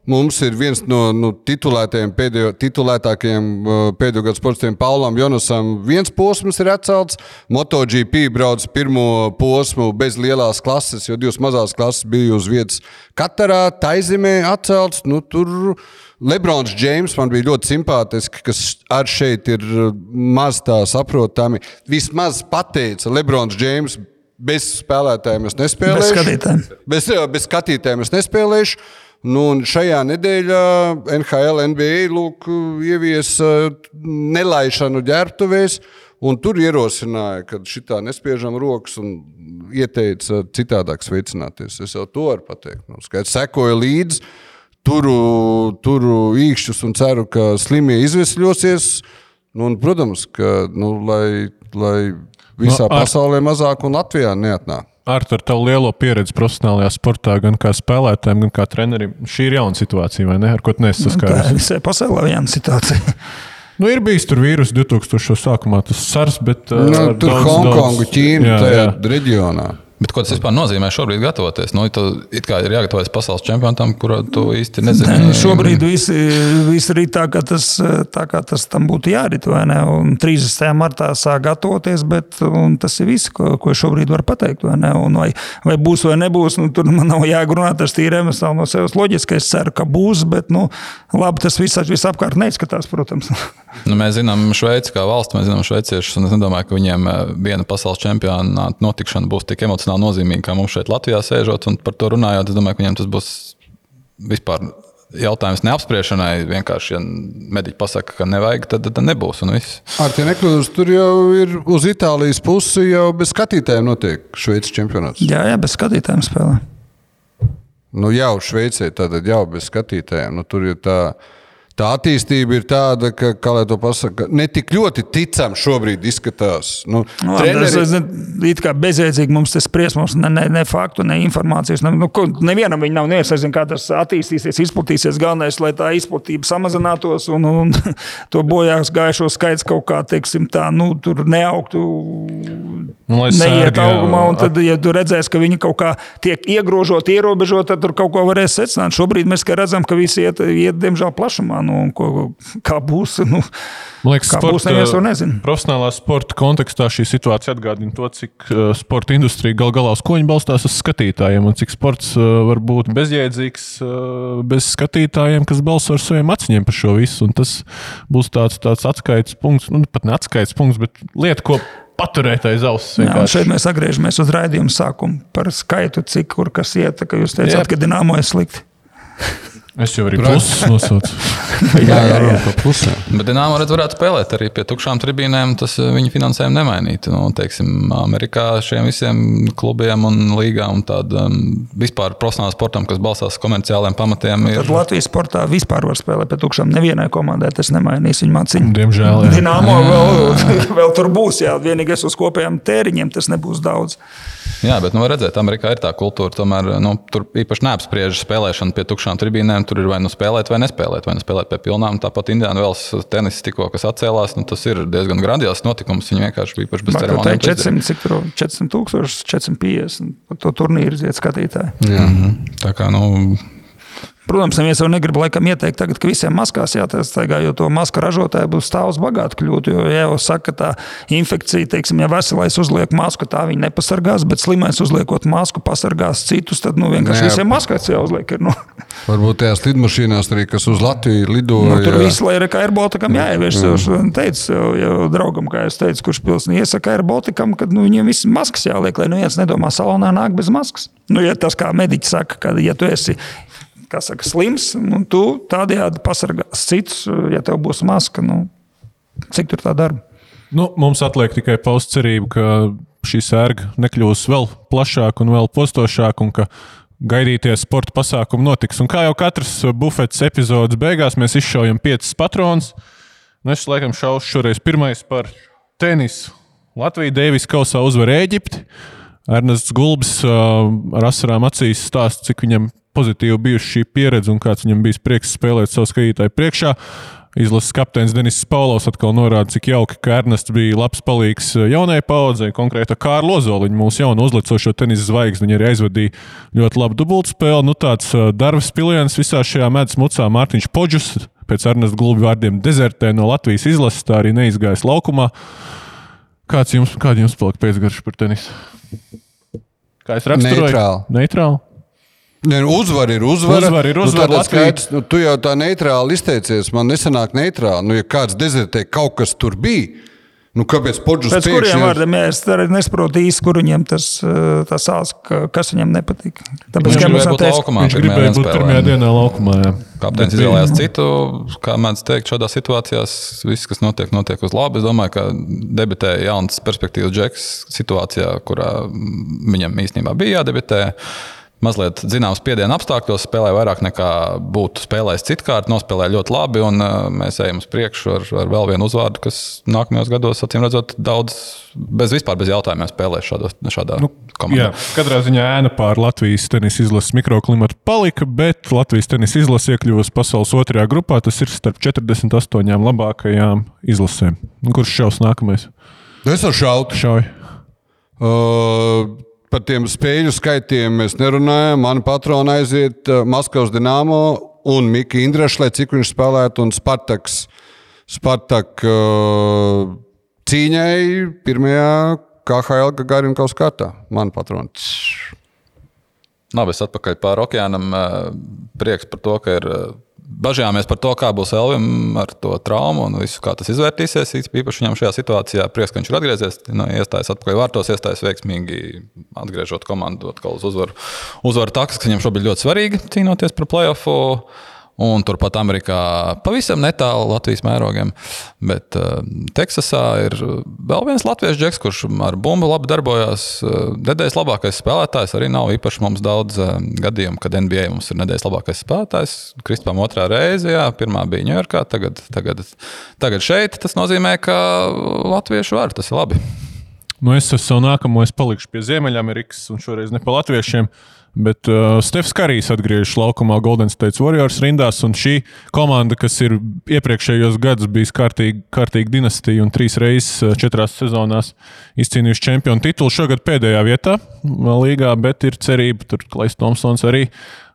Mums ir viens no nu, titulētajiem, pēdējo, titulētākajiem uh, pēdējo gadu sportistiem, Paulam Jonasam. Viens posms ir atcelts. MotoGP brauc pirmo posmu bez lielās klases, jo divas mazās klases bija uz vietas Katarā, Taizemē atcelts. Nu, tur Lebrons Džeims man bija ļoti simpātisks, kas ar šeit ir maz tā saprotami. Vismaz pateica Lebrons Džeims. Bez spēlētājiem es nespēlēšu. Bez skatītājiem. Bez, bez skatītājiem es nespēlēšu. Nu, šajā nedēļā NHL, NBA lūk, ieviesa nelaišanu ģērbtuvēs. Un tur ierosināja, ka šitā nespiežam rokas un ieteica citādāk sveicināties. Es jau to varu pateikt. Nu, skaidrs, sekoju līdzi, turu, turu īkšķus un ceru, ka slimie izvesļosies. Nu, un, protams, ka nu, lai, lai visā no, ar... pasaulē mazāk un Latvijā neatnāk. Ar tavu lielo pieredzi profesionālajā sportā, gan kā spēlētājiem, gan kā trenerim, šī ir jauna situācija, vai ne? Ar ko? Tā ir visai pasaulē jauna situācija. <laughs> Nu, ir bijis tur vīrusu 2000. sākumā tas sars, bet. Nu, uh, tur Hongkongu, Ķīna, jā, tajā jā. reģionā. Bet ko tas vispār nozīmē šobrīd gatavoties? Nu, tu kā ir jāgatavojas pasaules čempionātam, kuru tu īsti nezini. Ne, šobrīd viss vis ir tā, ka tas, tā kā tas tam būtu jārit, vai ne? Un 30. martā sāk gatavoties, bet tas ir viss, ko, ko šobrīd var pateikt, vai? Un vai, vai būs vai nebūs, nu, tur man nav jāgrunāt, tas tīri emocionāli no sevis loģiski. Es ceru, ka būs, bet nu, labi, tas viss visapkārt neizskatās, protams. <laughs> Nu, mēs zinām Šveici kā valsts, mēs zinām šveiciešus, un es nedomāju, ka viņiem eh, viena pasaules čempionāta notikšana būs tik emocionāli nozīmīga, kā mums šeit Latvijā sēžot un par to runājot. Es domāju, ka viņiem tas būs vispār jautājums neapspriešanai. Vienkārši, ja mediķi pasakā, ka nevajag, tad, tad nebūs. Ar tie nekļūst, tur jau ir uz Itālijas pusi, jau bez skatītājiem notiek Šveices čempionāts. Jā, jā, bez skatītājiem spēlē. Nu, jau Šveicē, tad jau bez skatītājiem. Nu, tur ir tā tā attīstība ir tāda, ka, kā lai to pasakā, ne tik ļoti ticam šobrīd izskatās. Nu, nu, treneri... Tas ir kā bezjēdzīgi mums tas spriest, mums ne, ne, ne faktu, ne informācijas. Ne, nu, nevienam viņa nav neviens, kā tas attīstīsies, izplatīsies. Galvenais, lai tā izplatība samazinātos un, un <laughs> to bojās gājušo skaits kaut kā, teiksim, tā, nu, tur neaugtu. Nu, neiet augumā, un tad, ja tu redzēsi, ka viņi kaut kā tiek iegrožoti, ierobežoti, tad tur kaut ko varēs secināt. Šobrīd mēs redzam, ka visi iet, iet diemžēl, plašumā nu, ko, kā būs. Nu, Man liekas, kā sporta, būs, neviens to nezina. Profesionālā sporta kontekstā šī situācija atgādina to, cik uh, sporta industrija gal galā uz ko viņi balstās uz skatītājiem un cik sports uh, var būt bezjēdzīgs uh, bez skatītājiem, kas balso ar saviem aciņiem par šo visu. Un tas būs tāds, tāds atskaites punkts, nu, pat ne atskaites punkts, bet lieta, ko paturēt aiz auss. Jā, šeit mēs atgriežamies uz raidījuma sākumu par skaitu, cik kur kas iet. Jūs teicāt, Jā. ka dināmo ir slikti. <laughs> Es jau arī plusus nosaucu. <laughs> jā, jā, jā, jā. Plusē. Bet Dienāmo redz, varētu spēlēt arī pie tukšām tribīnēm. Tas eh, viņa finansējumu nemainītu. Nu, teiksim, Amerikā šiem visiem klubiem un līgām un tādam vispār profesionālam sportam, kas balstās komerciāliem pamatiem. Ir... Tad Latvijas sportā vispār var spēlēt pie tukšām. Nevienai komandai tas nemainīs viņa mācību. Diemžēl. Jā. Dienāmo vēl, <laughs> vēl tur būs. Jā. Vienīgais uz kopējiem tēriņiem tas nebūs daudz. Jā, bet nu, redzēt, Amerikā ir tā kultūra. Tomēr nu, tur īpaši neapspriež spēlēšanu pie tukšām tribīnēm. Tur ir vai nu spēlēt, vai nespēlēt, vai nu spēlēt pie pilnām. Tāpat Indiāna Vēls tenis tikko atcēlās. Nu, tas ir diezgan grandios notikums. Viņi vienkārši bija bez ceremonijas. 400, cik tur 400 tūkstoši, 450. To turnīru iziet skatītāji. Jā. Mm -hmm. Tā kā, nu, Protams, neviens jau negrib laikam ieteikt, tagad, ka visiem maskās jātaigā, jo to masku ražotāji būs stāvs bagāti kļūt. Jo ja jau saka, ka tā infekcija, teiksim, ja veselais uzliek masku, tā viņa nepasargās, bet slimais uzliekot masku pasargās citus, tad nu, vienkārši Nē, visiem maskās jāuzliek. Ir, nu. Varbūt tajās lidmašīnās arī, kas uz Latviju lidoja. Nu, tur viss, lai arī kā Airbaltikam jāievieš. Mm. Es teicu jau, jau draugam, kā es teicu, kurš pilsni iesaka Airbaltikam, ka nu, viņiem viss maskas jāliek, lai nu viens nedomā salonā nāk bez maskas. Nu, ja tas kā mediķis saka, ka ja tu esi saka, slims, un tu tādējādi pasargās citus, ja tev būs maska. Nu, cik tur tā darba? Nu, mums atliek tikai paust cerību, ka šī sērga nekļūs vēl plašāka un vēl postošāka, un ka gaidīties sporta pasākumi notiks. Un kā jau katras bufetes epizodes beigās, mēs izšaujam piecas patronus. Nu, es laikam šaušu šoreiz pirmais par tenisu. Latvija Deivis Kausā uzvar Eģipti. Ernests Gulbis uh, ar asarām acīs stāsta, cik viņam pozitīvi bijusi šī pieredze un kāds viņam bija prieks spēlēt savu skatītāju priekšā. Izlases kapteinis Denis Paulovs atkal norāda, cik jauki, ka Ernests bija labs palīgs jaunai paudzei, konkrēti Kārlu Ozoliņu, mūsu jaunu uzlicošo tenisa zvaigzni. Viņa arī aizvadīja ļoti labu dubultspēli. Nu, tāds darbs piliens visā šajā medus mucā Mārtiņš Podžus, pēc Ernesta Gulbi vārdiem, dezertē no Latvijas izlases, tā arī neizgājis laukumā. Kāds jums, kāda jums palika pēcgarša par tenisu? Kā es raksturoju? Neitrāli. Neitrāli. Nu, uzvar ir uzvara. Uzvar ir uzvara. Nu, skaidrs, nu, tu jau tā neitrāli izteicies. Man nesanāk neitrāli. Nu, ja kāds dezertē, kaut kas tur bija. Nu, kāpēc Podžus Pēc kuriem vārdiem ja es nesaprotu īsti, kur viņam tas, eh, tas sāls, kas viņam nepatīk. Tāpēc, viņš gribēja būt teikt, laukumā. Viņš gribēja būt pirmajā dienā laukumā. Jā. Kapteinis izvēlējās citu, kā mēdz teikt, šādās situācijās viss, kas notiek, notiek uz labu. Es domāju, ka debitēja jauns perspektīvas džeks situācijā, kurā viņam īstenībā bija jādebitē mazliet zināms spiediena apstākļos, spēlēja vairāk nekā būtu spēlējis citkārt, nospēlēja ļoti labi, un uh, mēs ejam uz priekšu ar, ar vēl vienu uzvārdu, kas nākamajos gados, acīm redzot, daudz bez vispār bez jautājumiem spēlēs šādos, šādā nu, komandā. Jā, katrā ziņā ēna pār Latvijas tenisa izlases mikroklimatu palika, bet Latvijas tenisa izlase iekļuvusi pasaules otrajā grupā. Tas ir starp 48 labākajām izlasēm. Kurš šaus nākamais? Es ar šautu. Šauju. Uh, par tiem spēļu skaitiem mēs nerunājam. Mani patroni aiziet uh, Maskavas Dienāmo un Mika Indrašs, lai cik viņš spēlētu, un Spartaks. Spartak uh, cīņai pirmajā KHL Gagarina kārtā. Man patrons. Labi, es atpakaļ pāri okeānam. Prieks par to, ka ir Bažījāmies par to, kā būs Elvim ar to traumu un visu, kā tas izvērtīsies. Īpaši viņam šajā situācijā prieks, ka viņš ir atgriezies, no, iestājas atpakaļ vārtos, iestājas veiksmīgi, atgriežot komandu atkal uz uzvaru. Uzvaru taks, kas viņam šobrīd ļoti svarīgi cīnoties par playoffu. Un turpat Amerikā pavisam netālu Latvijas mērogiem. Bet uh, Teksasā ir vēl viens latviešu džeks, kurš ar bumbu labi darbojās. Uh, nedēļas labākais spēlētājs arī nav īpaši mums daudz uh, gadījumu, kad NBA mums ir nedēļas labākais spēlētājs. Kristupam otrā reize, jā, pirmā bija Ņujorkā, tagad, tagad, tagad šeit. Tas nozīmē, ka latvieši var, tas ir labi. Nu, es esmu nākamo, es palikšu pie Ziemeļamerikas un šoreiz ne pa latviešiem. Uh, Bet uh, Stefans Karijs atgriežas laukumā Golden State Warriors rindās, un šī komanda, kas ir iepriekšējos gados bijusi kārtīgi, kārtīgi dinastija un trīs reizes uh, četrās sezonās izcīnījuši čempionu titulu, šogad pēdējā vietā līgā, bet ir cerība, tur Klais Thompsons arī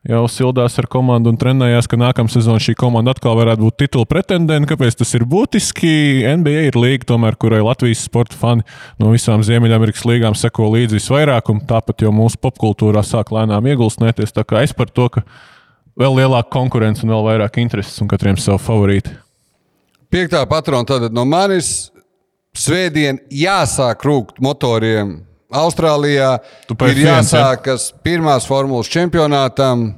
jau sildās ar komandu un trenējās, ka nākamā sezonā šī komanda atkal varētu būt titula pretendente. Kāpēc tas ir būtiski? NBA ir līga, tomēr, kurai Latvijas sporta fani no visām Ziemeļamerikas līgām seko līdzi visvairāk, un tāpat jau mūsu popkultūrā sāk lēnām iegulsnēties. Tā kā es par to, ka vēl lielāka konkurence un vēl vairāk intereses un katriem savu favorītu. Piektā patrona tad no manis svētdien jāsāk rūkt motoriem Austrālijā ir jāsākas pirmās formulas čempionātam.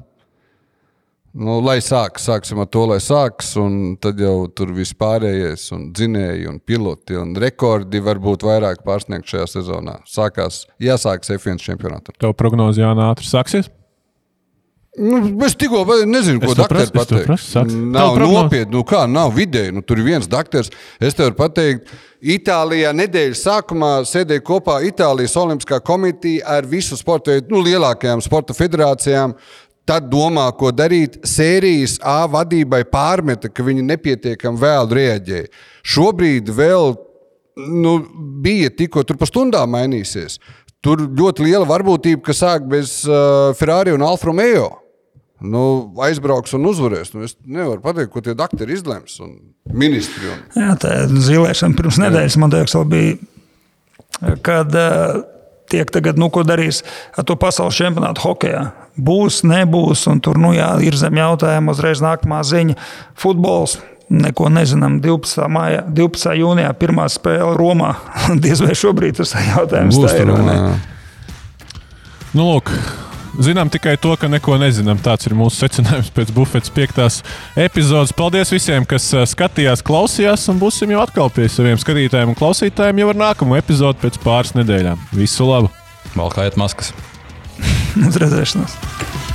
Nu, lai sākas, sāksim ar to, lai sākas, un tad jau tur viss pārējais, un dzinēji, un piloti, un rekordi var būt vairāk pārsniegt šajā sezonā. Sākās, jāsākas F1 čempionātam. Tev prognoze Jāna ātri sāksies? Nu, es tikko nezinu, ko doktoram pateikt. Nav nopietni, nu kā, nav vidēji. Nu, tur ir viens doktors. Es tev varu pateikt, Itālijā nedēļas sākumā sēdēja kopā Itālijas Olimpiskā komitija ar visu sporta veidu, nu, lielākajām sporta federācijām. Tad domā, ko darīt. Sērijas A vadībai pārmeta, ka viņi nepietiekami vēl reaģēja. Šobrīd vēl nu, bija tikko tur pa stundām mainīsies. Tur ļoti liela varbūtība, ka sāk bez uh, Ferrari un Alfa Romeo nu, aizbrauks un uzvarēs. Nu, es nevaru pateikt, ko tie doktori izlems un ministri. Un... Jā, tā zilēšana pirms nedēļas man liekas, bija, kad uh, tiek tagad, nu, ko darīs ar to pasaules čempionātu hokeja. Būs, nebūs, un tur nu, jā, ir zem jautājuma uzreiz nākamā ziņa - futbols. Neko nezinām. 12. Māja, 12. jūnijā pirmā spēle Romā. <laughs> Diez vai šobrīd tas jautājums. Būs tā ir. Nu, lūk, Zinām tikai to, ka neko nezinām. Tāds ir mūsu secinājums pēc bufetes piektās epizodes. Paldies visiem, kas eh, skatījās, klausījās, un būsim jau atkal pie saviem skatītājiem un klausītājiem jau ar nākamo epizodi pēc pāris nedēļām. Visu labu! Valkājiet maskas! Uz redzēšanos!